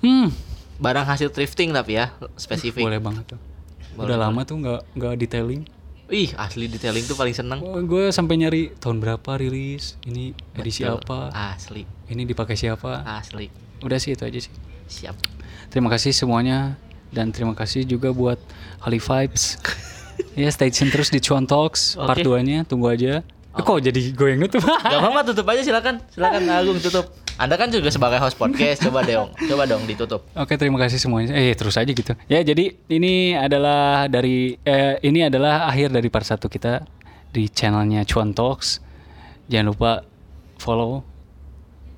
Hmm, Barang hasil thrifting tapi ya, spesifik. boleh banget tuh. Udah lama tuh nggak nggak detailing. Ih, asli detailing tuh paling seneng. gue sampai nyari tahun berapa rilis, ini edisi apa, Asli, ini dipakai siapa. asli. Udah sih itu aja sih. Siap. Terima kasih semuanya dan terima kasih juga buat Holly Vibes. ya stay tune terus di Cuan Talks part Oke. 2-nya, tunggu aja. Eh, kok jadi gue yang nutup? Gak apa-apa tutup aja silakan. Silakan Agung tutup. Anda kan juga sebagai host podcast, coba dong. Coba dong ditutup. Oke, terima kasih semuanya. Eh, terus aja gitu. Ya, jadi ini adalah dari eh, ini adalah akhir dari part 1 kita di channelnya Cuan Talks. Jangan lupa follow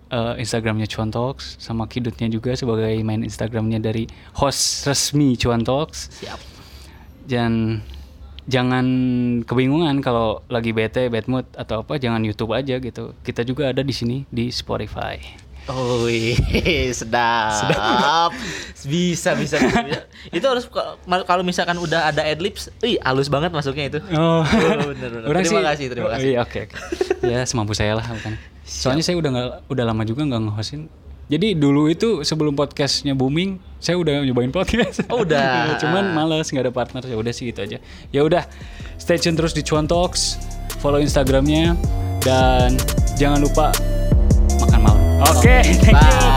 eh, Instagramnya Cuan Talks sama Kidutnya juga sebagai main Instagramnya dari host resmi Cuan Talks. Siap. Dan jangan kebingungan kalau lagi bete, bad mood atau apa, jangan YouTube aja gitu. Kita juga ada di sini di Spotify. Oh, sedap. Bisa, bisa, bisa, bisa. Itu harus kalau misalkan udah ada adlibs, ih halus banget masuknya itu. Oh, bener, bener. Orang Terima sih- kasih, terima kasih. Oh, iya, oke, oke. ya semampu saya lah, bukan. Soalnya saya udah nggak, udah lama juga nggak nge-hostin. Jadi dulu itu sebelum podcastnya booming, saya udah nyobain podcast. Oh, udah. Cuman males nggak ada partner. Ya udah sih gitu aja. Ya udah, stay tune terus di Cuan Talks, follow Instagramnya dan jangan lupa makan malam. Oke, thank you. Bye.